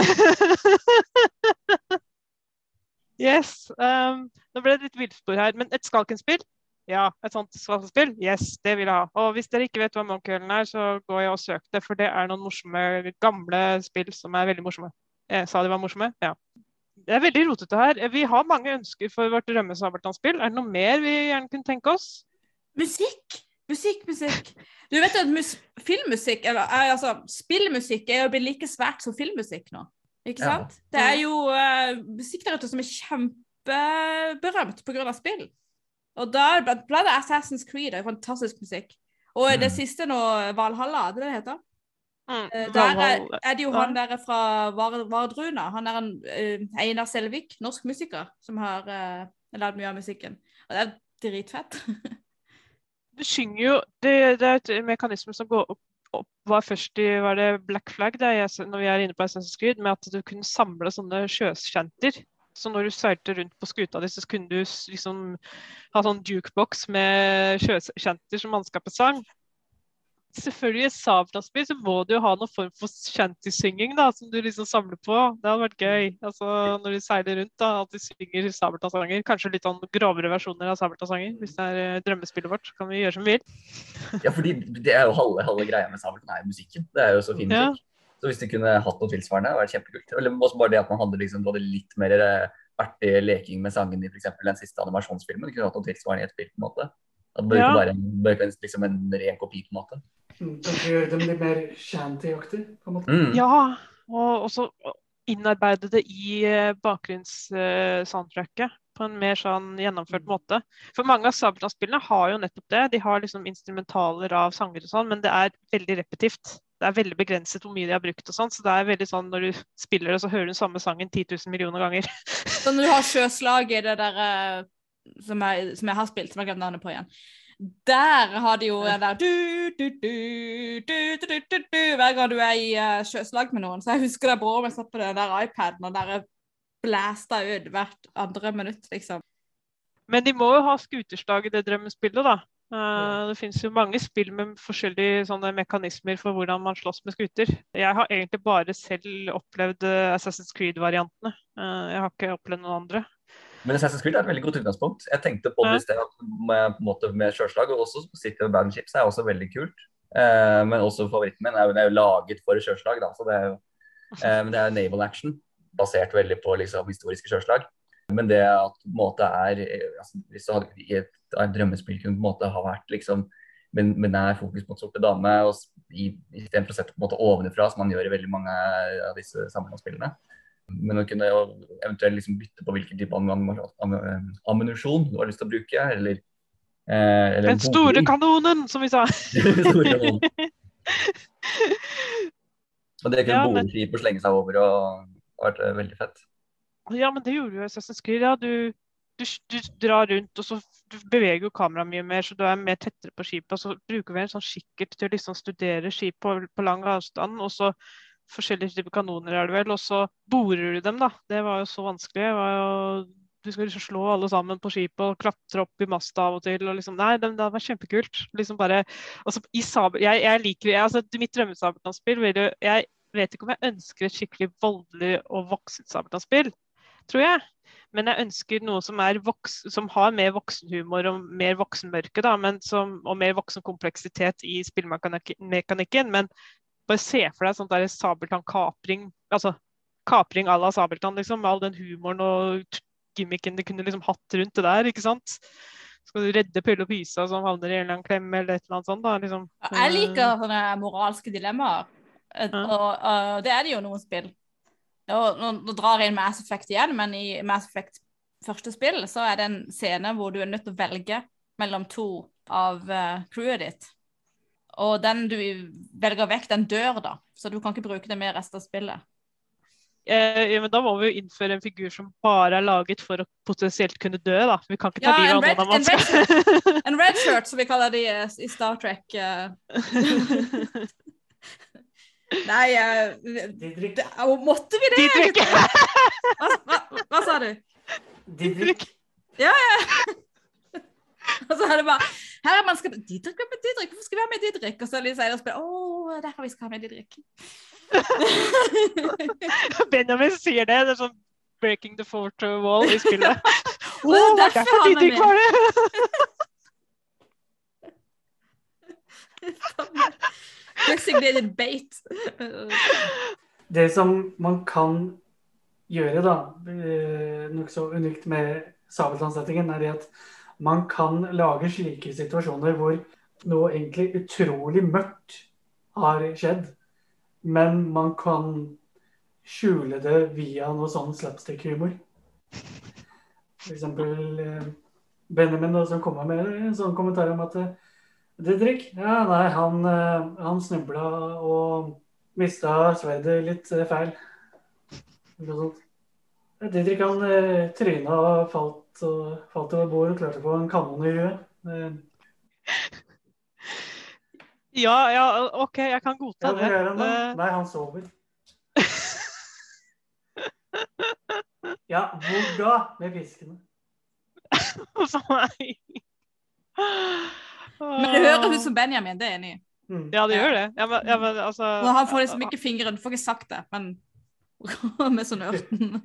yes. Um, nå ble det litt villspor her. Men et Skalken-spill? Ja, et sånt Skalken-spill? Yes, det vil jeg ha. Og hvis dere ikke vet hva Monkølen er, så gå jeg og søk det, for det er noen morsomme, gamle spill som er veldig morsomme. Jeg sa de var morsomme? Ja. Det er veldig rotete her. Vi har mange ønsker for vårt drømme-Sabeltann-spill. Er det noe mer vi gjerne kunne tenke oss? Musikk! Musikk, musikk. Du vet at mus filmmusikk, eller eh, altså spillmusikk, er jo blitt like svært som filmmusikk nå. Ikke Ja. Det er jo uh, musikk der ute som er kjempeberømt pga. spill. Og da blant, blant Assassin's Creed er jo fantastisk musikk. Og det Mm. siste nå, Valhalla, det er det det heter? Mm, Eh, Der er, er det jo Ja. han der fra Vardruna. Han er en uh, Einar Selvik, norsk musiker, som har uh, lagd mye av musikken. Og det er dritfett. Du synger jo Det, det er et mekanisme som går opp, opp var først i var det Black Flag, det er jeg, når vi er inne på Assassin's Creed, med at du kunne samle sånne sjøskjenter. Så når du seilte rundt på skuta di, så kunne du liksom ha sånn jukebox med sjøskjenter som mannskapet sang. Selvfølgelig i Sabla-spill så må du jo ha noen form for shanty-synging da, som du liksom samler på. Det hadde vært gøy. Altså når du seiler rundt, da, at du synger Sabeltann-sanger. Kanskje litt sånn grovere versjoner av Sabeltann-sanger. Hvis det er eh, drømmespillet vårt, kan vi gjøre som vi vil. Ja, fordi det er jo halve, halve greia med Sabeltann er musikken. Det er jo så fin Ja. Så hvis du kunne hatt noe tilsvarende, vært kjempekult. Eller også bare det at man hadde liksom, du hadde litt mer eh, artig leking med sangen i f.eks. den siste animasjonsfilmen. Du kunne hatt noe tilsvarende i et spill, på en måte. At det Ja. ikke bare en- liksom en ren kopi, på en måte. Mm, Kanskje gjøre dem litt mer shanty-aktig, på en måte. Mm. Ja, og også innarbeide det i eh, bakgrunnssoundtracket på en mer sånn gjennomført måte. For mange av Sabeltann-spillene har jo nettopp det. De har liksom instrumentaler av sanger og sånn, men det er veldig repetivt. Det er veldig begrenset hvor mye de har brukt og sånn, så det er veldig sånn når du spiller det, så hører du den samme sangen 10 000 millioner ganger. Så når du har sjøslaget, det der eh, som jeg, som jeg har spilt, som jeg har navnet på igjen. Der har de jo den der du, du, du, du, hver gang du er i eh, uh, sjøslag med noen. Så jeg husker det broren min satt på den der iPaden og der blæsta ut hvert andre minutt, liksom. Men de må jo ha skuterslag i det drømmespillet, da. Uh, det finnes jo mange spill med forskjellige mekanismer for hvordan man slåss med skuter. Jeg har egentlig bare selv opplevd eh, Assassin's Creed-variantene. Uh, jeg har ikke opplevd noen andre. Men Assassin's Creed er et veldig godt utgangspunkt. Jeg tenkte på det i sted, med, måte med sjøslag, og også City of Bad Chips er også veldig kult. Eh, men også favoritten min er er jo laget for sjøslag, da. Så det er jo, eh, men det er naval action, basert veldig på liksom, historiske sjøslag. Men det at på en måte er eh, altså, Hvis du hadde i et, et drømmespill kunne på en måte ha vært liksom med, det nær fokus på en sorte dame, istedenfor å sette på en måte ovenfra, som man gjør i veldig mange av disse sammenhengspillene. Men å kunne eventuelt liksom bytte på hvilken type ammu- ammunisjon du har lyst til å bruke, eller, eh, eller Den store bolig. kanonen, som vi sa! Store kanonen. Og det kunne Ja, men- skip og slenge seg over og vært eh, veldig fett. Ja, men det gjorde jo Assassin's Creed. Ja, du, du, du drar rundt, og så du beveger jo kameraet mye mer, så du er mer tettere på skipet. Og så bruker vi en sånn kikkert til å liksom studere skip på, på lang avstand. Og så forskjellige typer kanoner er det vel, og så borer du dem, da. Det var jo så vanskelig. Det var jo, du skal liksom slå alle sammen på skipet og klatre opp i masta av og til. og liksom, Nei, det, det var kjempekult. Liksom bare, altså, i sabel, jeg, jeg liker, jeg, altså, Mitt drømmesabeltannspill Jeg vet ikke om jeg ønsker et skikkelig voldelig og voksent sabeltannspill, tror jeg. Men jeg ønsker noe som, voks, som har mer voksenhumor og mer voksenmørke, da, som, og mer voksen kompleksitet i spillmekanikken. Men bare se for deg sånn der sabeltann-kapring. Altså kapring à la sabeltann, liksom. Med all den humoren og gimmicken de kunne liksom hatt rundt det der, ikke sant. Skal du redde Pølle og Pysa som havner i en eller annen klemme eller et eller annet sånt, da. Liksom. Jeg liker sånne moralske dilemmaer. Ja. Og, og det er det jo noen spill. Og nå, nå drar jeg inn Mass Effect igjen, men i Mass Effect første spill så er det en scene hvor du er nødt til å velge mellom to av eh, crewet ditt. Og den du velger vekk, den dør da. Så du kan ikke bruke det med resten av spillet. Eh, ja, men da må vi jo innføre en figur som bare er laget for å potensielt kunne dø, da. Vi kan ikke ta Ja, livet av noen av en red. En red shirt, som vi kaller de eh, i Star Trek. eh. Nei eh, Didrik. det, Måtte vi det? Didrik. Hva, hva, hva sa du? Didrik. Og så er det bare Her er man skal Didrik, hvem er Didrik? Hvorfor skal vi ha med Didrik? Og så litt senere spiller Å, det er derfor vi skal ha med Didrik. Benjamin sier det. Det er sånn breaking the fourth wall i spillet. Å, oh, er det er derfor derfor er Didrik var det! Designated bait. Det som man kan gjøre, da, eh, nokså unikt med sabeltannsettingen, er det at man kan lage slike situasjoner hvor noe egentlig utrolig mørkt har skjedd, men man kan skjule det via noe sånn slapstick-humor. Eksempel eh, Benjamin da, som kommer med en sånn kommentar om at eh, Didrik, ja, nei, han, eh, han snubla og mista sverdet litt feil. Didrik han tryna og falt, og falt over bord og klarte å få en kanon i huet. Ja, ja, OK, jeg kan godta ja, det. han da? Eh, Nei, han sover. Ja, hvor da med fiskene? så. Men det høres ut som Benjamin, det er enig i. Mm. Ja, det gjør det. Jeg, jeg, jeg, altså han får liksom ikke fingeren, får ikke sagt det, men med sånn ørten.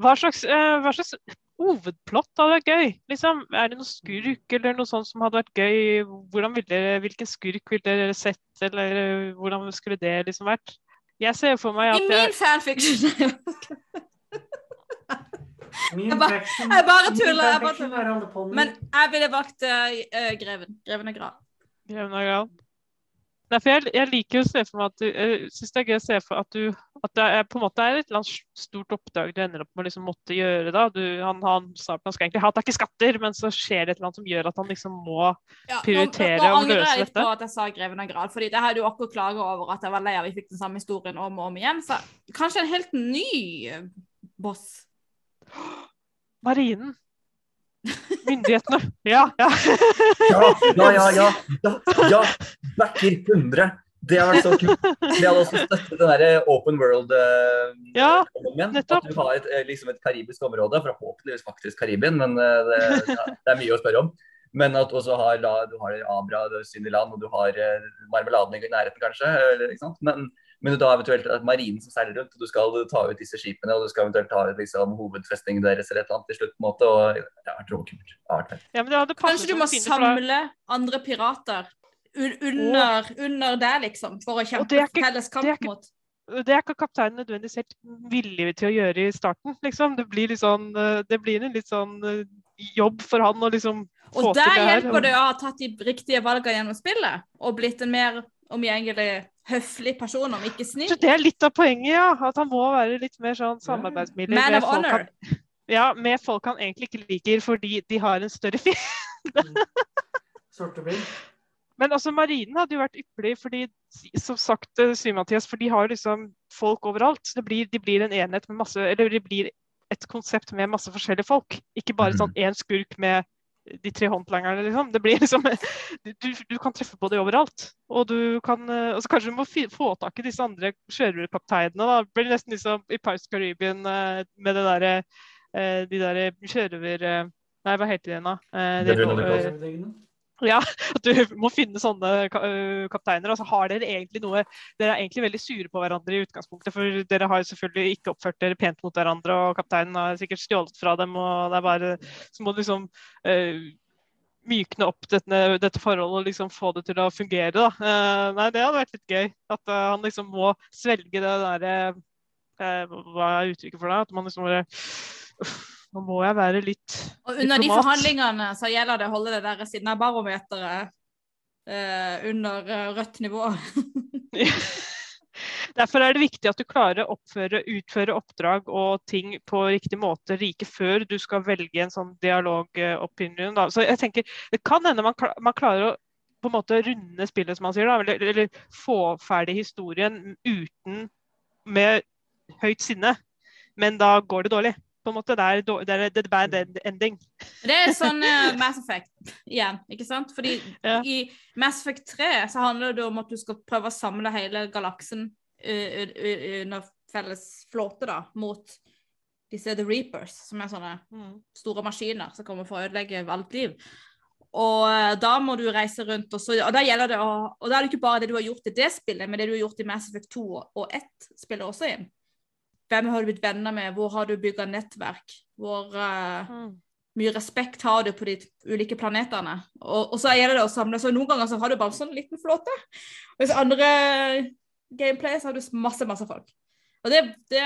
Hva slags, eh, hva slags hovedplott hadde vært gøy? Liksom, er det noen skurk eller noe sånt som hadde vært gøy? Ville, hvilken skurk ville dere sett, eller eh, hvordan skulle det liksom vært? Jeg ser for meg at I min fanfiction Min Jeg bare- jeg bare tuller, jeg bare er. Men jeg ville valgt eh, Greven. Greven er grad. Greven er Gran. Nei, jeg, jeg liker å se for meg at du Jeg synes det er gøy å se for at du At det er, på en måte er et eller annet stort oppdrag du ender opp med å liksom måtte gjøre. da. Du, han, han, sa at han skal egentlig ha tak i skatter, men så skjer det et eller annet som gjør at han liksom må Ja, Prioritere nå, nå, å nå angrer jeg litt dette. på at jeg sa Greven av grad, fordi det hadde jo akkurat klaga over at jeg var lei av vi fikk den samme historien om og om igjen. Så kanskje en helt ny boss. Marinen. Myndighetene. Ja, ja. Ja, ja, ja. ja, ja. Backer 100. Det har vært så kult. Det hadde også støttet den der open world uh, Ja, nettopp. At du har et, eh, liksom et karibisk område, forhåpentligvis faktisk Karibien, men uh, det, det er mye å spørre om. Men at også har, du har Abra, Syndiland, og du har uh, marmeladen i nærheten, kanskje. Eller, ikke sant? Men, men da eventuelt at marinen som seiler rundt, og du skal ta ut disse skipene, og du skal eventuelt ta ut liksom, hovedfestningen deres eller et eller annet til slutt. på en måte, og ja men det hadde Kanskje du må samle andre pirater un under, under der, liksom, for å kjempe ikke- felles kamp ikke- mot det er ikke kapteinen nødvendigvis helt villig til å gjøre i starten. liksom. Det blir, litt sånn, eh, det blir en litt sånn eh, jobb for han å liksom få til det her. Og der hjelper det å ha tatt de riktige valgene gjennom spillet, og blitt en mer omgjengelig høflig person, om ikke snill. Så det er litt av poenget, ja. At han må være litt mer sånn samarbeidsmiddel Man med of folk honor. han, ja, med folk han egentlig ikke liker fordi de har en større fiende. Sortebil. Men altså, marinen hadde jo vært ypperlig, fordi som sagt, eh, sier Mathias, for de har liksom folk overalt. Det blir, de blir en enhet med masse Eller de blir et konsept med masse forskjellige folk. Ikke bare sånn én skurk med de tre håndlangerne, liksom. Det blir liksom du, du kan treffe på det overalt. Og du kan eh, altså Kanskje du må få tak i disse andre sjørøverkapteinene. da. Det blir nesten liksom i Pirates Caribbean eh, med det derre de der sjørøver... Nei, hva heter de da? De, ja, at du må finne sånne kapteiner. Og så har dere egentlig noe Dere er egentlig veldig sure på hverandre i utgangspunktet, for dere har jo selvfølgelig ikke oppført dere pent mot hverandre, og kapteinen har sikkert stjålet fra dem, og det er bare Så må du liksom uh, mykne opp dette, dette, forholdet og liksom få det til å fungere, da. Uh, nei, det hadde vært litt gøy. At uh, han liksom må svelge det derre Hva er uttrykket for det? At man liksom bare nå må jeg være litt Og under diplomat. de forhandlingene så gjelder det å holde det der sinnabarometeret eh, under uh, rødt nivå. Derfor er det viktig at du klarer å oppføre, utføre oppdrag og ting på riktig måte like før du skal velge en sånn dialog-opinion. Så jeg tenker, Det kan hende man, man, klarer å på en måte runde spillet, som man sier, da, eller, eller få ferdig historien uten med høyt sinne. Men da går det dårlig på en måte. Det er, det er, det er bad ending. Det er sånn uh, Mass Effect igjen, ikke sant? Fordi ja. i Mass Effect 3 så handler det om at du skal prøve å samle hele galaksen under felles flåte da, mot disse The Reapers, som er sånne mm. store maskiner som kommer for å ødelegge alt liv. Og uh, da må du reise rundt, og, så, og da gjelder det å, og da er det ikke bare det du har gjort i det spillet, men det du har gjort i Mass Effect 2 og 1 spiller også inn. Hvem har du blitt venner med? Hvor har du bygga nettverk? Hvor uh, mm. mye respekt har du på de ulike planetene? Og, og, så gjelder det å samle så Noen ganger så har du bare en sånn liten flåte. Og hvis andre gameplay så har du masse, masse folk. Og det, det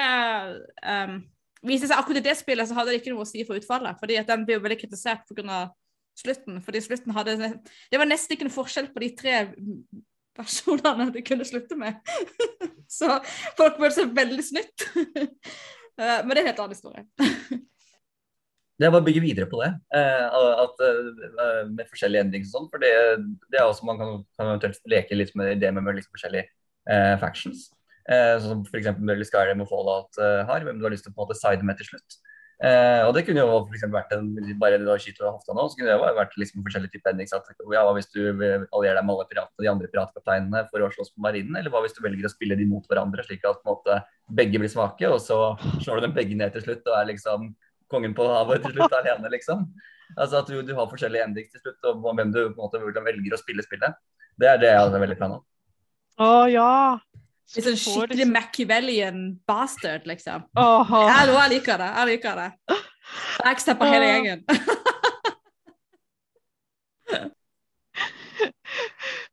um, viser seg akkurat i det spillet så hadde det ikke noe å si for utfallet. fordi at den ble jo veldig kritisert pga. slutten. fordi slutten hadde Det var nesten ikke noe forskjell på de tre personene de kunne slutte med. så folk føler seg veldig snytt. Eh, men det er en helt annen historie. det er bare å bygge videre på det. Eh, at, eh, med forskjellige endringer og sånn. For det, det, er også man kan, kan leke litt med det med liksom forskjellige eh, factions. Eh, sånn som f.eks. Skyrim og Fallout eh, har, hvem du har lyst til å på en måte side med til slutt. Eh, og det kunne jo for vært en, bare en skyter og hofta nå, så kunne det vært liksom forskjellige typer endings. Ja, hva hvis du allierer deg med alle piratene, de andre piratkapteinene for å slåss på marinen? Eller hva hvis du velger å spille de mot hverandre, slik at måte, begge blir svake, og så slår du dem begge ned til slutt og er liksom kongen på havet til slutt alene, liksom. Altså At du, du har forskjellige endings til slutt, og hvem du på en måte velger å spille spillet. Det er det jeg hadde veldig fan av. Å ja. Litt sånn skikkelig liksom... Machiavellian bastard, liksom. Oh. Jeg liker det. Jeg liker det. Backstepper hele gjengen.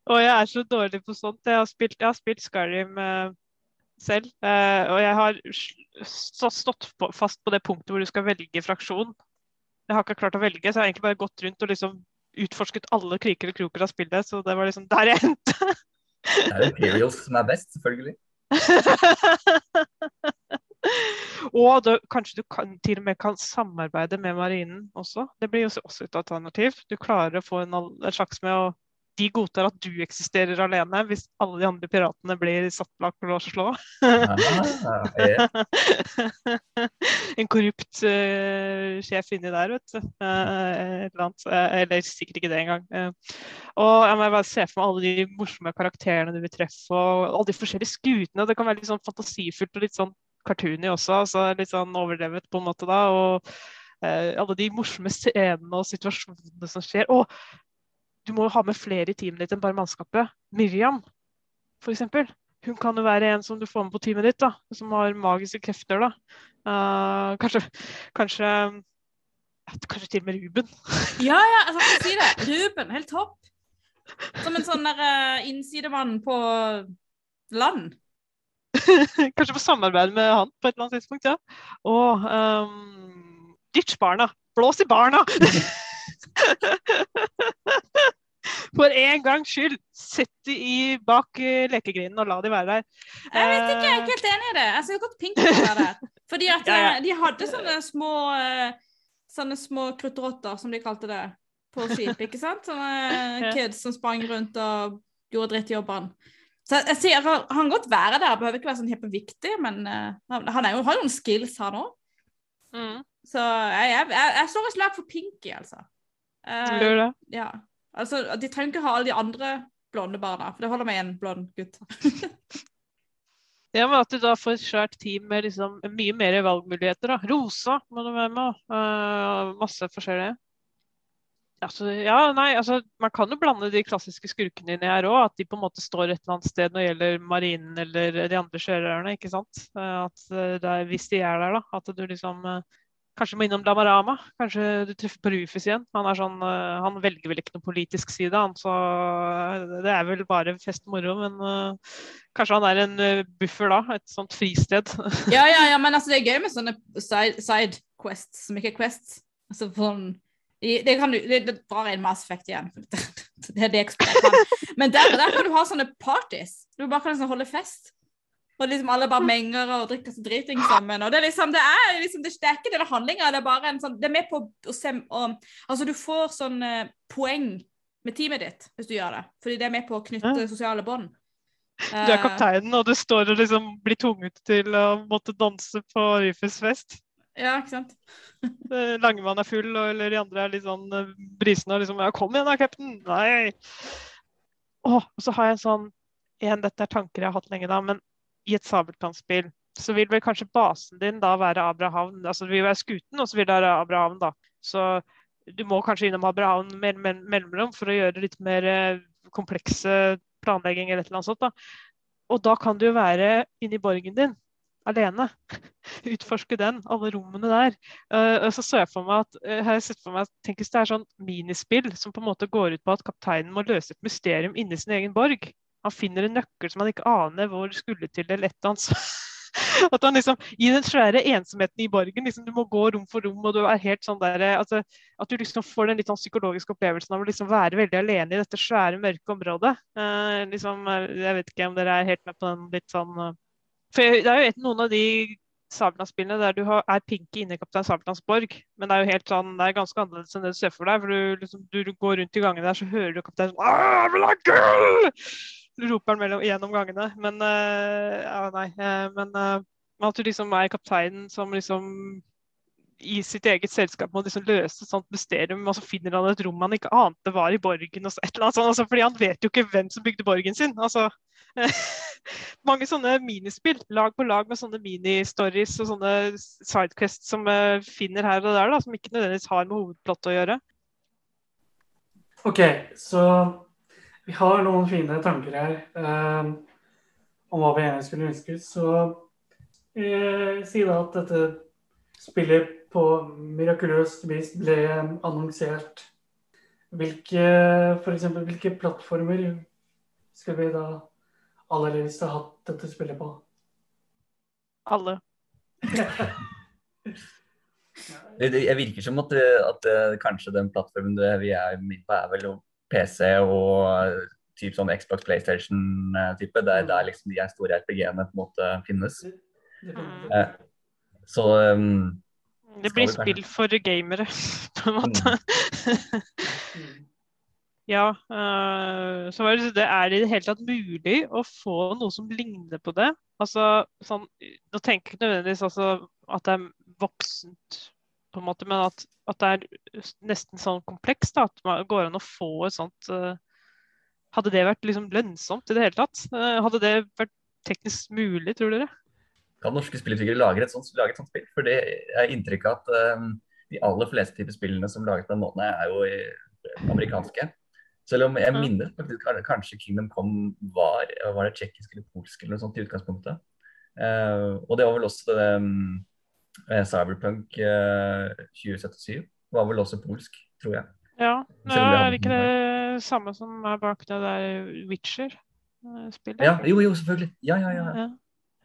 og jeg er så dårlig på sånt. Jeg har spilt, jeg har spilt Skyrim uh, selv. Uh, og jeg har stått på, fast på det punktet hvor du skal velge fraksjon. Jeg har ikke klart å velge, så jeg har egentlig bare gått rundt og liksom utforsket alle kriker og kroker av spillet. Så det var liksom der jeg endte. Det er jo Imperials som er best, selvfølgelig. og da, kanskje du kan, til og med kan samarbeide med marinen også. Det blir jo også et alternativ. Du klarer å få en, slags med å de godtar at du eksisterer alene hvis alle de andre piratene blir satt bak lås og slå. en korrupt uh, sjef inni der, vet du. Uh, eller. Uh, eller sikkert ikke det engang. og jeg må bare se for meg alle de morsomme karakterene du vil treffe, og alle de forskjellige skutene. Det kan være litt sånn fantasifullt og litt sånn cartoony også. altså Litt sånn overdrevet på en måte da. og alle de morsomme scenene og situasjonene som skjer. Og du må ha med flere i teamet ditt enn bare mannskapet. Miriam, f.eks. Hun kan jo være en som du får med på teamet ditt, da, som har magiske krefter. da. Uh, kanskje, kanskje Kanskje til og med Ruben. ja, ja, jeg skal si det. Ruben, helt topp. Som en sånn der uh, innsidemann på land. kanskje få samarbeide med han på et eller annet tidspunkt, ja. Og um, ditch barna. Blås i barna! For en gangs skyld, sett de i bak lekegrinen lekegrinden og la de være der. Jeg vet ikke, jeg er ikke helt enig i det. Jeg ser godt Pink være der. Fordi at ja, ja. Eh, de hadde sånne små sånne små kruttrotter, som de kalte det. på skip, ikke sant? Sånne kids som sprang rundt og gjorde drittjobbene. Så jeg, sier, han kan godt være der, behøver ikke være sånn kjempeviktig, men eh, han, han er jo, har jo noen skills, han òg. Mm. Så jeg, jeg, jeg, jeg slår et slag for Pinky, altså. Uh, Gjør det. ja. Altså, de trenger ikke ha alle de andre blonde barna, for det holder med én blond gutt. Ja, men At du da får et svært team med liksom mye mer valgmuligheter. da. Rosa må du være med. Uh, masse forskjellige. Altså, ja, nei, altså, Man kan jo blande de klassiske skurkene inn her òg. At de på en måte står et eller annet sted når det gjelder marinen eller de andre sjørøverne. ikke sant? Eh, at eh, Hvis de er der, da. At du liksom Kanskje må innom Damarama. Kanskje du treffer på Rufus igjen. Han er sånn, eh, han velger vel ikke noen politisk side, han, så eh, det er vel bare fest og moro. Men uh, kanskje han er en buffer da? Et sånt fristed. ja, ja, ja, men altså, det er gøy med sånne side, side quests som ikke er quests. Altså, sånn, det, kan du, det, det drar inn Mass Effect igjen. Det er det jeg kan. Men der, der kan du ha sånne parties. Du bare kan liksom holde fest. Og liksom alle bare menger og drikker seg driting sammen. Og det er liksom, det er liksom, det, er ikke denne handlinga, det er bare en sånn Det er med på å se og, Altså, du får sånn eh, poeng med teamet ditt hvis du gjør det. Fordi det er med på å knytte Ja. sosiale bånd. Du er kapteinen, og du står og liksom blir tvunget til å måtte danse på Rufus fest. Ja, ikke sant? Eh, Langemann er full, og, eller de andre er litt sånn eh, brisende og liksom ja, 'Kom igjen da, cap'n!' Nei. Å, og så har jeg en sånn igjen, Dette er tanker jeg har hatt lenge, da, men i et sabeltannspill så vil vel kanskje basen din da være Abrahavn. Altså det vil være skuten, og så vil det være Abrahavn, da. Så du må kanskje innom Abrahavn mell mell mellomrom for å gjøre litt mer eh, komplekse planlegging eller et eller annet sånt. da. Og da kan du jo være inni borgen din alene. Utforske den, alle rommene der. Uh, og så så jeg for meg at, uh, har jeg sett for meg at tenk hvis det er sånn minispill som på en måte går ut på at kapteinen må løse et mysterium inni sin egen borg. Han finner en nøkkel som han ikke aner hvor skulle til, eller et eller annet. At han liksom, I den svære ensomheten i borgen, liksom, du må gå rom for rom, og du er helt sånn der, eh, altså, at du liksom får den litt sånn psykologiske opplevelsen av å liksom være veldig alene i dette svære, mørke området. Eh, liksom, jeg vet ikke om dere er helt med på den litt sånn eh, For jeg- det er jo et, noen av de Sabeltann-spillene der du har, er Pinky inne i Kaptein Sabeltanns borg, men det er jo helt sånn, det er ganske annerledes enn det du ser for deg. For du, liksom, du går rundt i gangene der, så hører du kapteinen sånn Roper han gjennom gangene. Men uh, ja, nei. Uh, men uh, at du liksom er kapteinen som liksom i sitt eget selskap må liksom løse et sånt mysterium, og så finner han et rom han ikke ante var i borgen. og så et eller annet sånt, altså, fordi han vet jo ikke hvem som bygde borgen sin. altså Mange sånne minispill, lag på lag med sånne mini-stories og sånne sidequests som uh, finner her og der, da, som ikke nødvendigvis har med hovedplottet å gjøre. OK, så vi har noen fine tanker her eh, om hva vi gjerne skulle ønske. Så eh, si da at dette spillet på mirakuløst vis ble annonsert. Hvilke, for eksempel, hvilke plattformer skulle vi da aller helst ha hatt dette spillet på? Alle. Det, det jeg virker som at, at kanskje den plattformen det vi er midt på, er vel PC og typ sånn Xbox PlayStation-type. Det er der liksom de store RPG-ene på en måte finnes. Definitivt. Eh, Så um, Det blir spill for gamere, på en måte. Mm. Ja, Uh, så var det, det er i det hele tatt mulig å få noe som ligner på det. Altså, sånn, Nå tenker jeg ikke nødvendigvis altså, at det er voksent, på en måte, men at, at det er nesten sånn komplekst. At man går an å få et sånt øh, Hadde det vært liksom lønnsomt i det hele tatt? Eh, hadde det vært teknisk mulig, tror dere? kan norske spillutviklere lage et sånt, lage et sånt spill? For det er inntrykk av at um, de aller fleste typer spillene som laget på den måten, er jo eh, amerikanske. Selv om jeg Ja. minner faktisk kanskje Kingdom Come var, var det tsjekkisk eller polsk eller noe sånt i utgangspunktet. Uh, og det var vel også um, eh, Cyberpunk eh, 2077 var vel også polsk, tror jeg. Ja, Selv det er ikke det samme som er bak det der Witcher-spillet? Ja, jo, jo, selvfølgelig. Ja, ja, ja. Ja.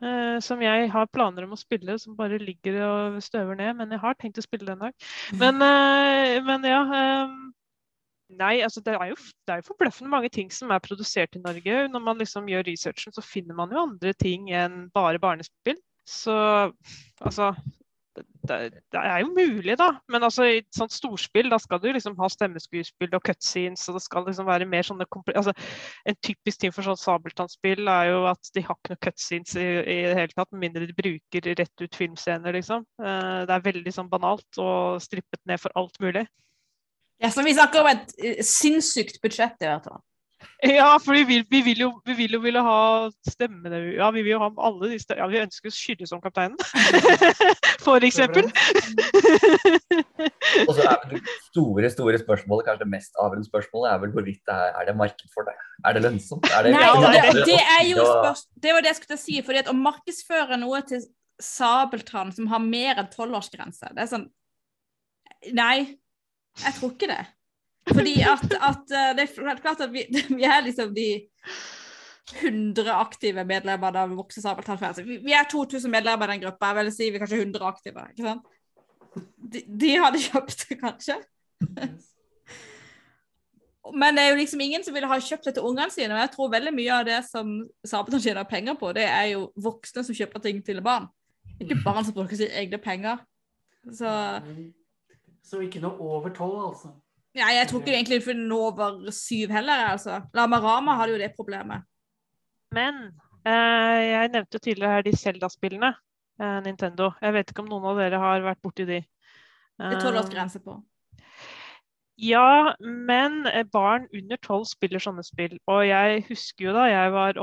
Uh, som jeg har planer om å spille, som bare ligger og støver ned. Men jeg har tenkt å spille det en dag. Men, uh, men ja. Um, nei, altså det er, jo, det er jo forbløffende mange ting som er produsert i Norge. Når man liksom gjør researchen, så finner man jo andre ting enn bare barnespill. Så altså det, det, er jo mulig, da. Men altså, i et sånt storspill da skal du liksom ha stemmeskuespill og cutscenes. og det skal liksom være mer sånne altså, En typisk ting for sånn Sabeltann-spill er jo at de har ikke noen cutscenes i, i det hele tatt, med mindre de bruker rett ut filmscener, liksom. Uh, det er veldig sånn banalt og strippet ned for alt mulig. Ja, så Vi snakker om et uh, sinnssykt budsjett, i hvert fall. Ja, for vi vil, vi vil, jo, vi vil jo ville ha stemmene Ja, vi vil jo ha alle de stemmene. Ja, vi ønsker å Kyrre som kapteinen, for eksempel. Og så er det store store spørsmålet, kanskje det mest avgjørende spørsmålet, er vel hvorvidt det er, er det marked for det? Er det lønnsomt? Er det, Nei, det, det, er jo det var det jeg skulle si. fordi at å markedsføre noe til Sabeltann som har mer enn tolvårsgrense, det er sånn Nei, jeg tror ikke det. Fordi at, at eh, det er klart at vi, vi er liksom de 100 aktive medlemmene av Vokse Sabeltann. Vi, vi er 2000 medlemmer i den gruppa. Jeg vil si vi er kanskje 100 aktive. ikke sant? De, de hadde kjøpt det, kanskje. Men det er jo liksom ingen som ville ha kjøpt det til ungene sine. Og jeg tror veldig mye av det som Sabeltann tjener penger på, det er jo voksne som kjøper ting til barn. Ikke barn som bruker sine egne penger. Så Så ikke noe over tolv, altså? Ja, jeg tror ikke egentlig for den over syv heller. altså. Lamarama hadde jo det problemet. Men eh, jeg nevnte jo tidligere her de Zelda-spillene. Eh, Nintendo. Jeg vet ikke om noen av dere har vært borti de. Det er grense på. Ja, men eh, barn under tolv spiller sånne spill. Og jeg husker jo da jeg var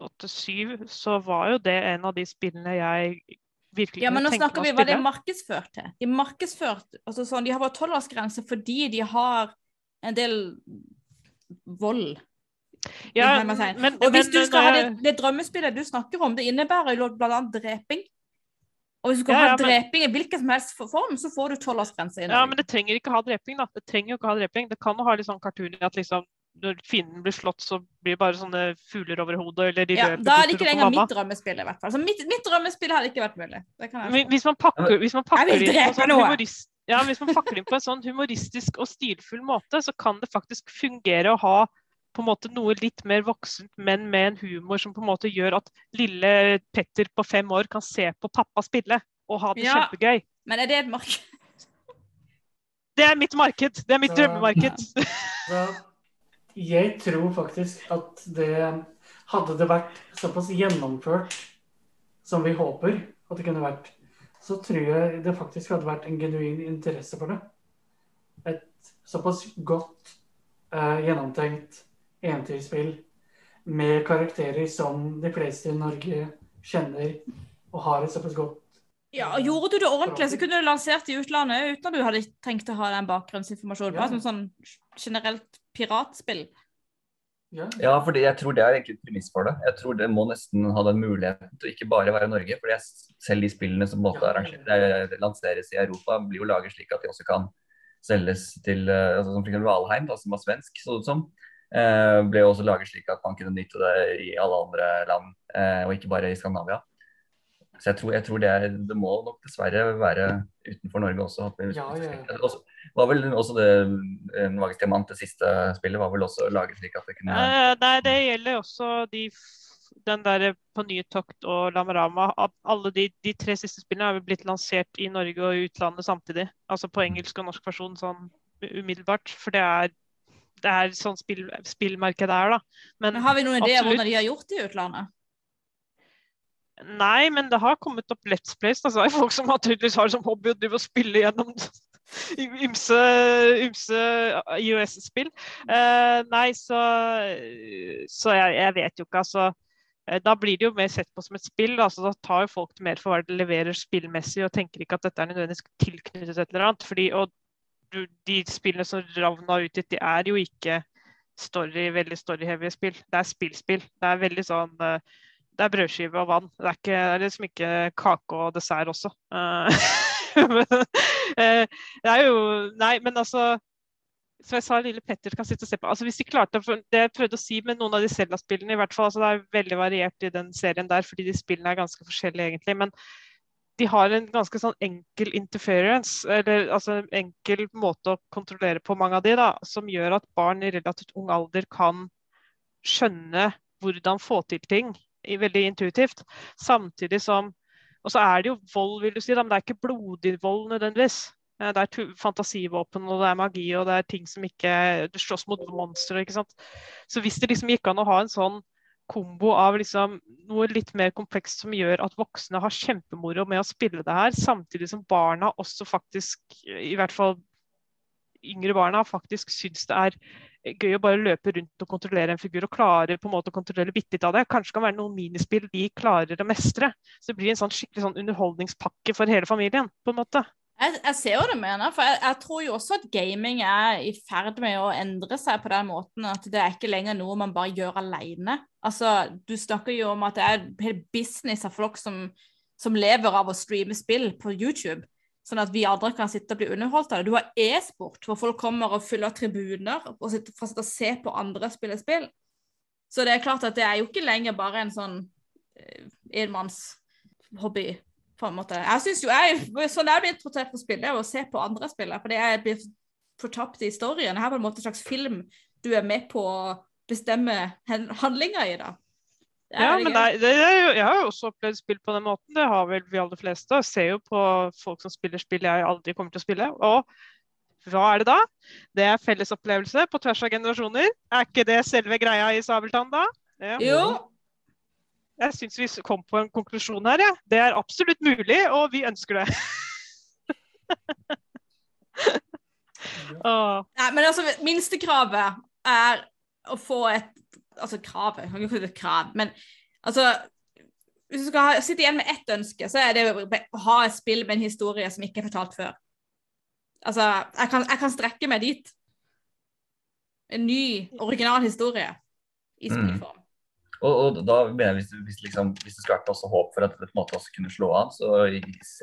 åtte-syv, så var jo det en av de spillene jeg virkelig Ja, men nå snakker vi hva de er markedsført til. De er markedsført, altså sånn, de har bare tolvårsgrense fordi de har en del vold. Ja, men, og hvis men, du skal ha det, det, drømmespillet du snakker om, det innebærer jo bl.a. dreping. Og hvis du skal ja, ha dreping i hvilken som helst form, så får du tolvårsgrense. Ja, men det trenger ikke ha dreping, da. Det trenger jo ikke ha dreping. Det kan jo ha litt sånn cartoon i at liksom når fienden blir slått, så blir det bare sånne fugler over hodet. Eller de ja, da er det ikke lenger mitt drømmespill, i hvert fall. Så mitt, mitt drømmespill hadde ikke vært mulig. Hvis man pakker, hvis man pakker inn på sånn humorist, ja, hvis man pakker inn på en sånn humoristisk og stilfull måte, så kan det faktisk fungere å ha på en måte noe litt mer voksent, men med en humor som på en måte gjør at lille Petter på fem år kan se på pappa spille og ha det ja, kjempegøy. Men er det et marked? Det er mitt marked. Det er mitt så, drømmemarked. Ja. Jeg tror faktisk at det Hadde det vært såpass gjennomført som vi håper at det kunne vært, så tror jeg det faktisk hadde vært en genuin interesse for det. Et såpass godt uh, gjennomtenkt eventyrspill med karakterer som de fleste i Norge kjenner og har et såpass godt ja, og Gjorde du det ordentlig, så kunne du lansert i utlandet uten at du hadde tenkt å ha den bakgrunnsinformasjonen. Ja. Som sånn generelt piratspill. Ja. ja, fordi jeg tror det er egentlig et premiss for det. Jeg tror det må nesten ha den muligheten til ikke bare være Norge. for selv de spillene som måtte ja. lanseres i Europa, blir jo laget slik at de også kan selges til eh, altså Som f.eks. Valheim, da, som var svensk, så det som. Eh, ble også laget slik at man kunne nytte det i alle andre land, eh, og ikke bare i Skandinavia. Så jeg tror, jeg tror det, er, det, må nok dessverre være utenfor Norge også. Ja, ja. også var vel også det Magisk diamant, det siste spillet, var vel også laget slik at det kunne uh, Nei, det gjelder også de, den der På nye tokt og Lamarama. Alle de, de, tre siste spillene har blitt lansert i Norge og i utlandet samtidig. Altså på engelsk og norsk versjon sånn umiddelbart. For det er, det er sånn spill, spillmarkedet er, da. Men, Men har vi noen idé om hvordan de har gjort det i utlandet? Nei, men det har kommet opp Let's Plays. Altså, folk som tydeligvis har som hobby å drive og spille gjennom ymse, ymse IOS-spill. Uh, nei, så, så jeg, jeg, vet jo ikke, altså. Eh, da blir det jo mer sett på som et spill. Altså, da tar jo folk mer for hva det leverer spillmessig, og tenker ikke at dette er nødvendigvis tilknyttet et eller annet. fordi og de spillene som Ravna ut dit, de er jo ikke story, veldig story-heavy spill. Det er spillspill. Det er veldig sånn uh, det er brødskive og vann. Det er, ikke, det er liksom ikke kake og dessert også. Eh, det er jo Nei, men altså Som jeg sa, lille Petter kan sitte og se på. Altså Hvis de klarte Det jeg prøvde å si med noen av de Selda-spillene, i hvert fall, altså Det er veldig variert i den serien der, fordi de spillene er ganske forskjellige, egentlig. men de har en ganske sånn enkel interference, eller altså en enkel måte å kontrollere på mange av de, da, som gjør at barn i relativt ung alder kan skjønne hvordan få til ting veldig intuitivt. Samtidig som Og så er det jo vold, vil du si, da, men det er ikke blodig vold nødvendigvis. Eh, Det er fantasivåpen, og det er magi, og det er ting som ikke Du slåss mot monstre, ikke sant. Så hvis det liksom gikk an å ha en sånn kombo av liksom noe litt mer komplekst som gjør at voksne har kjempemoro med å spille det her, samtidig som barna også faktisk, i hvert fall yngre barna, faktisk syns det er gøy å bare løpe rundt og kontrollere en figur, og klare på en måte å kontrollere bitte litt av det. Kanskje kan være noen minispill de klarer å mestre. Så det blir en sånn skikkelig sånn underholdningspakke for hele familien, på en måte. Jeg, jeg ser det du mener, for jeg, jeg tror jo også at gaming er i ferd med å endre seg på den måten at det er ikke lenger noe man bare gjør alene. Altså, du snakker jo om at det er en hel business av folk som, som lever av å streame spill på YouTube, sånn at vi andre kan sitte og bli underholdt av det. Du har e-sport, hvor folk kommer og fyller tribuner og sitter, for å sitte og se på andre spille spill. Så det er klart at det er jo ikke lenger bare en sånn eh, enmannshobby på en måte. Jeg synes jo jeg, Sånn jeg blir interessert på spillet, er å se på andre spille, Fordi jeg blir fortapt i historien. Jeg har på en måte en slags film du er med på å bestemme handlinga i. da. Ja, men gøy. det, jeg har jo også opplevd spill på den måten. Det har vel vi aller fleste. Jeg ser jo på folk som spiller spill jeg aldri kommer til å spille. Og hva er det da? Det er felles opplevelse på tvers av generasjoner. Er ikke det selve greia i Sabeltann, da? Ja. Jo, Jeg syns vi kom på en konklusjon her, jeg. Det er absolutt mulig, og vi ønsker det. Åh. Nei, men altså, minstekravet er å få et Altså kravet, jeg kan ikke kalle det et krav, men altså Hvis du skal ha, sitte igjen med ett ønske, så er det å ha et spill med en historie som ikke er fortalt før. Altså, jeg kan, jeg kan strekke meg dit. En ny, original historie i Mm. spillform. Og, og da mener jeg hvis, hvis, liksom, hvis det skal være også håp for at det på en måte også kunne slå an, så i,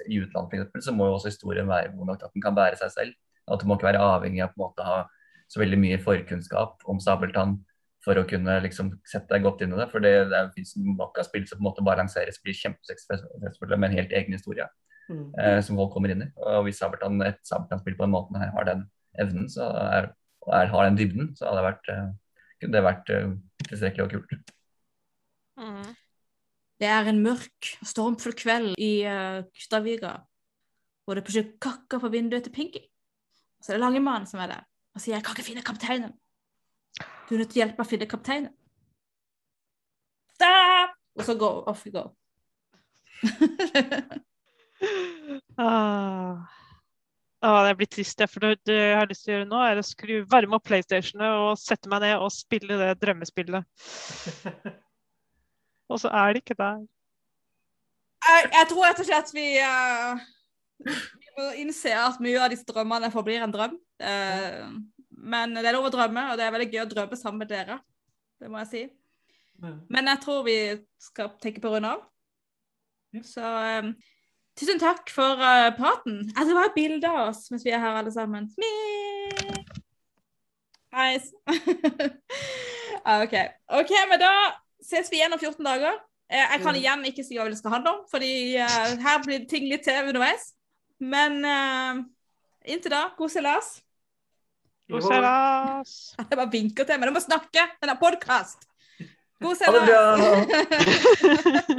i utlandet for eksempel, så må jo også historien være god nok at den kan bære seg selv. At du må ikke være avhengig av på en måte å ha så veldig mye forkunnskap om sabeltann for å kunne liksom sette deg godt inn i det. For det, det fins nok av spill som på en måte balanseres, blir kjempesuksessfulle med en helt egen historie Mm. eh, som folk kommer inn i. Og hvis sabeltann, et sabeltannspill på den måten her har den evnen, så er, og er, har den dybden, så hadde det vært, uh, kunne det vært uh, tilstrekkelig og kult. Mm. Det er en mørk, stormfull kveld i uh, Kustadviga, hvor det plutselig kakker på vinduet til Pinky. Så er det Langemann som er der og sier 'Jeg kan ikke finne kapteinen'. Du er nødt til å hjelpe meg å finne kapteinen. Da! Og så go, off we go. Ah. Ah, det blir trist, for det, det jeg har lyst til å gjøre nå, er å skru, varme opp PlayStationet og sette meg ned og spille det drømmespillet. Og så er det ikke der. jeg, jeg tror rett og slett vi uh, Vi må innse at mye av disse drømmene forblir en drøm. Eh, men det er lov å drømme, og det er veldig gøy å drømme sammen med dere. Det må jeg si. Men jeg tror vi skal tenke på å runde av. Så um, tusen takk for uh, praten. Altså, det var et bilde av oss mens vi er her alle sammen. Nice. Ah, OK. Ok, men da ses vi igjen om 14 dager. Eh, Jeg kan igjen ikke si hva det skal handle om, fordi uh, her blir ting litt til underveis. Men uh, inntil da, god seilas. God Koseras! Jeg bare vinker til, men du må snakke! Den er podkast! God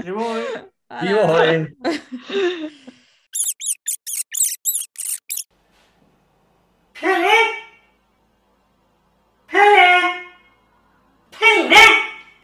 Jo hoi! Jo hoi! Pelle! Pelle! Pelle!